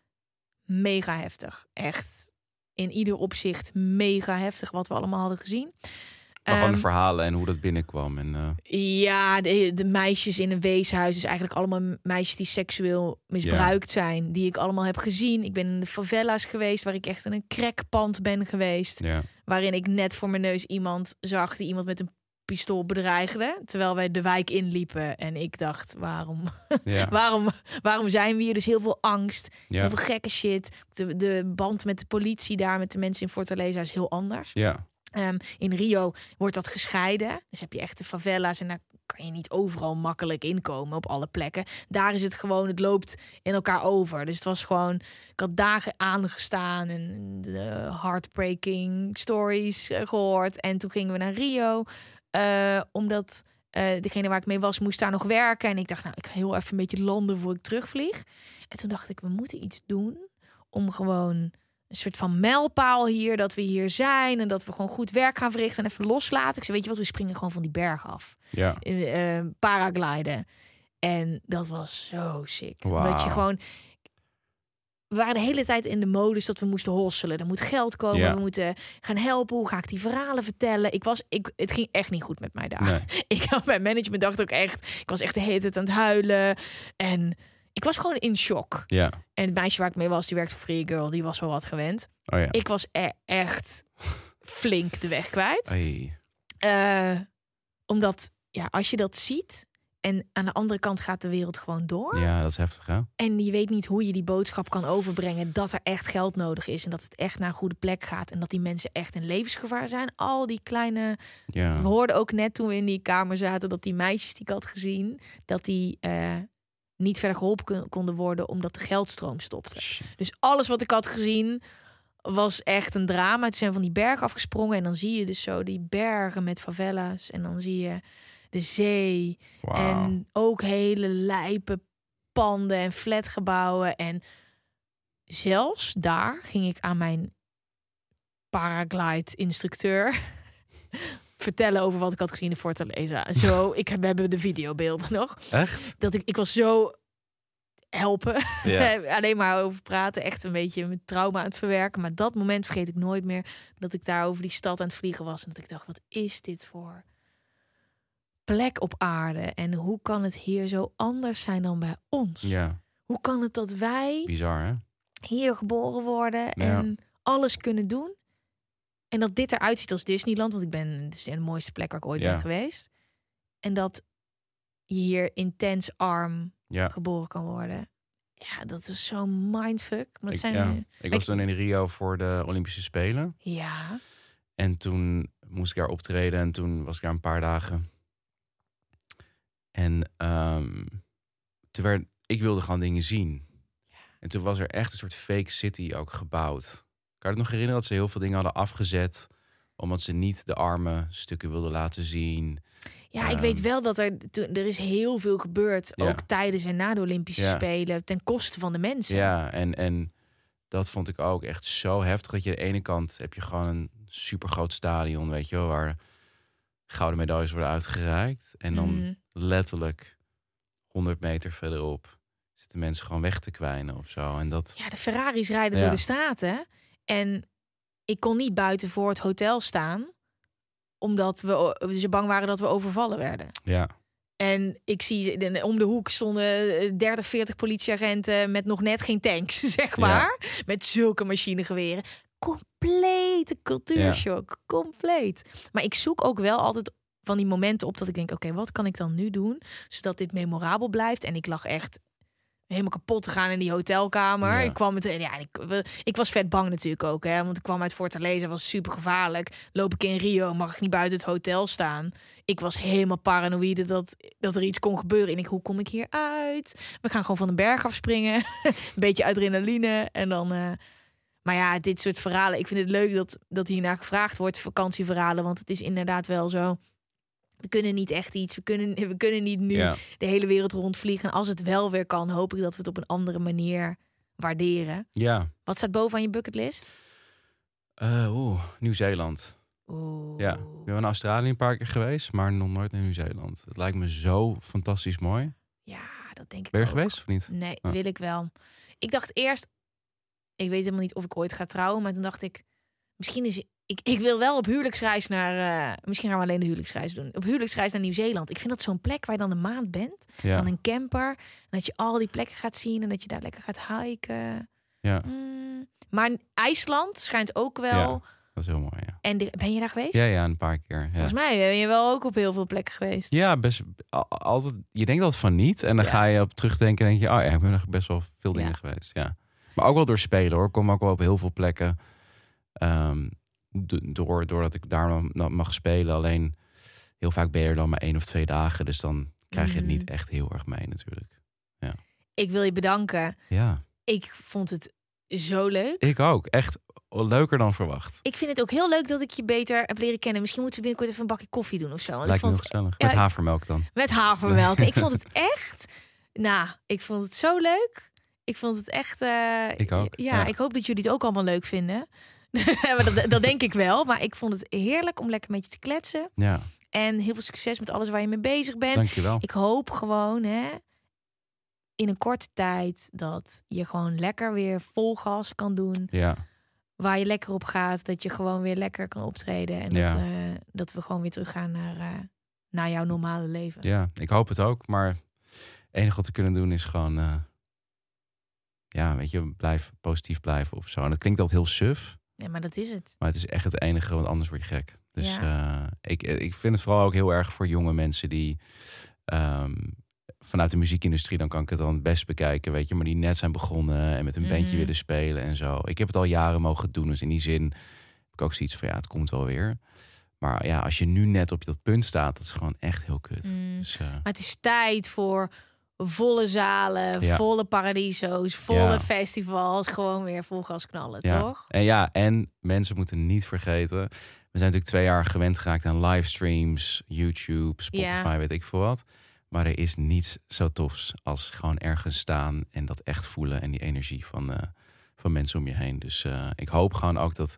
mega heftig. Echt in ieder opzicht mega heftig wat we allemaal hadden gezien. Maar gewoon de Ehm, verhalen en hoe dat binnenkwam. En, eh, ja, de, de meisjes in een weeshuis. Dus eigenlijk allemaal meisjes die seksueel misbruikt zijn. Die ik allemaal heb gezien. Ik ben in de favela's geweest. Waar ik echt in een crackpand ben geweest. ja. Waarin ik net voor mijn neus iemand zag die iemand met een pistool bedreigde. Terwijl wij de wijk inliepen. En ik dacht, waarom, Ja. waarom, waarom zijn we hier? Dus heel veel angst. Ja. Heel veel gekke shit. De, de band met de politie daar, met de mensen in Fortaleza is heel anders. ja. Ehm, in Rio wordt dat gescheiden. Dus heb je echt de favela's en daar kan je niet overal makkelijk inkomen op alle plekken. Daar is het gewoon, het loopt in elkaar over. Dus het was gewoon, ik had dagen aangestaan en de heartbreaking stories eh, gehoord. En toen gingen we naar Rio, eh, omdat eh, degene waar ik mee was moest daar nog werken. En ik dacht, nou, ik ga heel even een beetje landen voor ik terugvlieg. En toen dacht ik, we moeten iets doen om gewoon een soort van mijlpaal hier, dat we hier zijn en dat we gewoon goed werk gaan verrichten en even loslaten. Ik zei, weet je wat, we springen gewoon van die berg af. ja. Eh, paragliden. En dat was zo sick. Wauw. Dat je gewoon... We waren de hele tijd in de modus dat we moesten hosselen. Er moet geld komen, Ja. we moeten gaan helpen. Hoe ga ik die verhalen vertellen? Ik was, ik, het ging echt niet goed met mij daar. Nee. Ik had mijn management dacht ook echt... Ik was echt de hele tijd aan het huilen. En ik was gewoon in shock. Ja. En het meisje waar ik mee was, die werkte voor Free Girl. Die was wel wat gewend. Oh ja. Ik was e- echt flink de weg kwijt. Eh, omdat, ja, als je dat ziet en aan de andere kant gaat de wereld gewoon door. Ja, dat is heftig, hè? En je weet niet hoe je die boodschap kan overbrengen dat er echt geld nodig is en dat het echt naar een goede plek gaat en dat die mensen echt in levensgevaar zijn. Al die kleine. Ja. We hoorden ook net toen we in die kamer zaten dat die meisjes die ik had gezien, dat die eh, niet verder geholpen kon- konden worden omdat de geldstroom stopte. Shit. Dus alles wat ik had gezien was echt een drama. Toen zijn van die berg afgesprongen en dan zie je dus zo die bergen met favela's en dan zie je de zee en ook hele lijpe panden en flatgebouwen en zelfs daar ging ik aan mijn paraglide instructeur vertellen over wat ik had gezien in Fortaleza. Zo, ik heb, we hebben de videobeelden nog Echt? dat ik, ik was zo helpen. Ja. Alleen maar over praten. Echt een beetje mijn trauma aan het verwerken. Maar dat moment vergeet ik nooit meer. Dat ik daar over die stad aan het vliegen was. En dat ik dacht, wat is dit voor plek op aarde? En hoe kan het hier zo anders zijn dan bij ons? ja, Hoe kan het dat wij bizar hè? hier geboren worden en alles kunnen doen? En dat dit eruit ziet als Disneyland. Want ik ben het is de mooiste plek waar ik ooit Ja. ben geweest. En dat je hier intens arm Ja. geboren kan worden. Ja, dat is zo'n mindfuck. Maar Ik, zijn ja. ik was toen in Rio voor de Olympische Spelen. ja, En toen moest ik daar optreden en toen was ik daar een paar dagen. En ehm, toen werd, ik wilde gewoon dingen zien. En toen was er echt een soort fake city ook gebouwd. Kan je het nog herinneren dat ze heel veel dingen hadden afgezet... omdat ze niet de arme stukken wilden laten zien. ja, ik weet Ehm. wel dat er, toen- er is heel veel gebeurd. Ja. Ook tijdens en na de Olympische Ja. Spelen. Ten koste van de mensen. Ja, en, en dat vond ik ook echt zo heftig. Dat je aan de ene kant heb je gewoon een super groot stadion, weet je wel... waar gouden medailles worden uitgereikt. En dan Mhm. letterlijk 100 meter verderop zitten mensen gewoon weg te kwijnen of zo. En dat, Ja, de Ferraris rijden Ja. door de straten. En ik kon niet buiten voor het hotel staan. Omdat we ze bang waren dat we overvallen werden. ja, En ik zie om de hoek stonden eh, 30, 40 politieagenten met nog net geen tanks, zeg Ja. maar. Met zulke machinegeweren. Complete cultuurshock. Compleet. Maar ik zoek ook wel altijd van die momenten op dat ik denk: oké, wat kan ik dan nu doen zodat dit memorabel blijft? En ik lag echt helemaal kapot te gaan in die hotelkamer. Ja. Ik kwam met ja, ik, ik was vet bang natuurlijk ook, hè, want ik kwam uit Fortaleza, was super gevaarlijk. Loop ik in Rio, mag ik niet buiten het hotel staan. Ik was helemaal paranoïde dat, dat er iets kon gebeuren. En ik, hoe kom ik hier uit? We gaan gewoon van de berg afspringen. een beetje adrenaline. En dan. eh, maar ja, dit soort verhalen. Ik vind het leuk dat, dat hiernaar gevraagd wordt. Vakantieverhalen. Want het is inderdaad wel zo. We kunnen niet echt iets. We kunnen, we kunnen niet nu ja. de hele wereld rondvliegen. En als het wel weer kan, hoop ik dat we het op een andere manier waarderen. ja. Wat staat bovenaan je bucketlist? Oeh, Nieuw-Zeeland. Oeh. Ja, ik ben in Australië een paar keer geweest, maar nog nooit naar Nieuw-Zeeland. Het lijkt me zo fantastisch mooi. Ja, dat denk ik Ben je ook. er geweest of niet? Nee, Ah. wil ik wel. Ik dacht eerst, ik weet helemaal niet of ik ooit ga trouwen, maar toen dacht ik, misschien is ik, ik wil wel op huwelijksreis naar, eh, misschien gaan we alleen de huwelijksreis doen. Op huwelijksreis naar Nieuw-Zeeland. Ik vind dat zo'n plek waar je dan een maand bent, Ja, dan een camper, en dat je al die plekken gaat zien en dat je daar lekker gaat hiken. ja Mm, maar IJsland schijnt ook wel. Ja. dat is heel mooi. Ja, En de- ben je daar geweest? ja, ja een paar keer. Ja. Volgens mij ben je wel ook op heel veel plekken geweest. Ja, best al- altijd. Je denkt altijd van niet. En dan ga je op terugdenken en denk je, oh ja, ik ben nog best wel veel dingen geweest. Ja. Maar ook wel door spelen hoor. Ik kom ook wel op heel veel plekken. Ehm, do- door, doordat ik daar mag spelen. Alleen heel vaak ben je er dan maar één of twee dagen. Dus dan krijg je het Mhm. niet echt heel erg mee natuurlijk. Ik wil je bedanken. Ja, Ik vond het zo leuk. ik ook. Echt leuker dan verwacht. Ik vind het ook heel leuk dat ik je beter heb leren kennen. Misschien moeten we binnenkort even een bakje koffie doen of zo. Want Lijkt ik me vond nog het, gezellig. ja, Met ik- havermelk dan. met havermelk. ik vond het echt. Nou, ik vond het zo leuk. Ik vond het echt. eh, Ik ook, Ja, ja. ik hoop dat jullie het ook allemaal leuk vinden. dat, dat denk ik wel. Maar ik vond het heerlijk om lekker met je te kletsen. Ja, En heel veel succes met alles waar je mee bezig bent. dankjewel. Ik hoop gewoon, hè, in een korte tijd dat je gewoon lekker weer vol gas kan doen. Ja, Waar je lekker op gaat. Dat je gewoon weer lekker kan optreden. En Ja. dat, eh, dat we gewoon weer teruggaan naar, eh, naar jouw normale leven. ja, ik hoop het ook. Maar het enige wat we kunnen doen is gewoon... eh, ja, weet je, blijf positief blijven of zo. En dat klinkt altijd heel suf. Ja, maar dat is het. Maar het is echt het enige, want anders word je gek. Dus Ja. eh, ik, ik vind het vooral ook heel erg voor jonge mensen die ehm, vanuit de muziekindustrie, dan kan ik het dan het best bekijken, weet je, maar die net zijn begonnen en met een bandje Mhm. willen spelen en zo. Ik heb het al jaren mogen doen, dus in die zin heb ik ook zoiets van ja, het komt wel weer. Maar ja, als je nu net op dat punt staat, dat is gewoon echt heel kut. Mm. Dus, eh, Maar het is tijd voor volle zalen, Ja. volle paradiso's, volle Ja. festivals. Gewoon weer vol gas knallen, ja. toch? En ja, en mensen moeten niet vergeten, we zijn natuurlijk twee jaar gewend geraakt aan livestreams, YouTube, Spotify, weet ik veel wat. Maar er is niets zo tofs als gewoon ergens staan en dat echt voelen en die energie van, eh, van mensen om je heen. Dus eh, ik hoop gewoon ook dat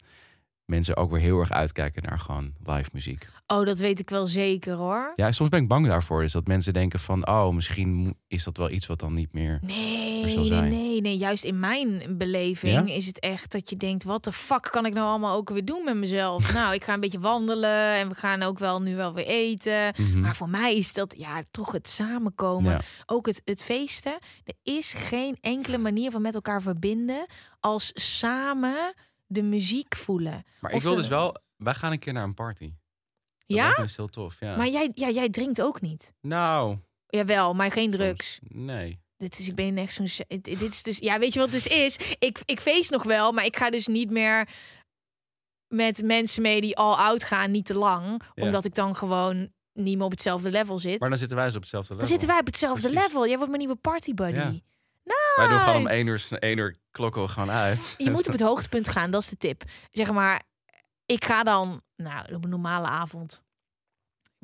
mensen ook weer heel erg uitkijken naar gewoon live muziek. Oh, dat weet ik wel zeker hoor. Ja, soms ben ik bang daarvoor. Dus dat mensen denken van, oh, misschien is dat wel iets wat dan niet meer... Nee, zal zijn. nee, nee. Juist in mijn beleving Ja? is het echt dat je denkt: wat de fuck kan ik nou allemaal ook weer doen met mezelf? nou, ik ga een beetje wandelen en we gaan ook wel nu wel weer eten. Mhm. Maar voor mij is dat ja, toch het samenkomen. Ja. Ook het, het feesten. Er is geen enkele manier van met elkaar verbinden als samen de muziek voelen. Maar Of ik wil de- dus wel... Wij gaan een keer naar een party. Dat Ja? lijkt me dus heel tof, ja. Maar jij, ja, jij drinkt ook niet. Nou... Jawel, maar geen soms- drugs. Nee. Dit is, ik ben echt zo'n. Dit is dus. Ja, weet je wat het dus is? Ik, ik feest nog wel, maar ik ga dus niet meer met mensen mee die al oud gaan, niet te lang. Ja. Omdat ik dan gewoon niet meer op hetzelfde level zit. Maar dan zitten wij dus op hetzelfde dan level. zitten wij op hetzelfde Precies. level. Jij wordt mijn nieuwe party buddy. Ja. Wij doen gewoon om Nice. één uur, één uur klokken we gewoon uit. Je moet op het hoogtepunt gaan, dat is de tip. Zeg maar, ik ga dan, nou, op een normale avond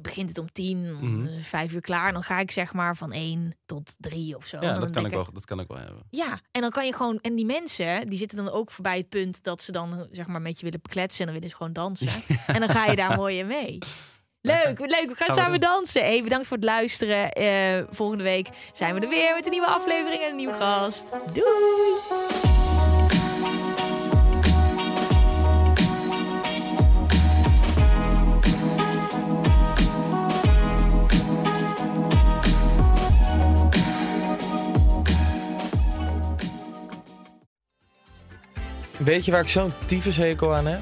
begint het om tien, om Mhm. vijf uur klaar. Dan ga ik zeg maar van één tot drie of zo. Ja, dat kan, ik wel, dat kan ik wel hebben. Ja, en dan kan je gewoon. En die mensen, die zitten dan ook voorbij het punt dat ze dan zeg maar met je willen bekletsen en dan willen ze gewoon dansen. En dan ga je daar mooi in mee. Leuk, leuk. We gaan Gaan we samen doen. dansen. Hey, bedankt voor het luisteren. Eh, volgende week zijn we er weer met een nieuwe aflevering en een nieuwe gast. Doei! Weet je waar ik zo'n tyfushekel aan heb?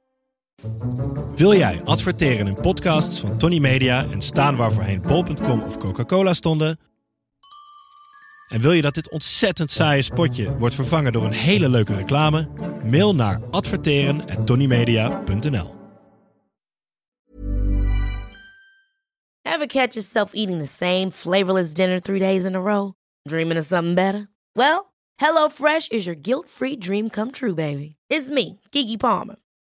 Wil jij adverteren in podcasts van Tony Media en staan waar voorheen bol.com of Coca-Cola stonden? En wil je dat dit ontzettend saaie spotje wordt vervangen door een hele leuke reclame? Mail naar adverteren@tonymedia.nl. Ever catch yourself eating the same flavorless dinner three days in a row? Dreaming of something better? Well, HelloFresh is your guilt-free dream come true, baby. It's me, Kiki Palmer.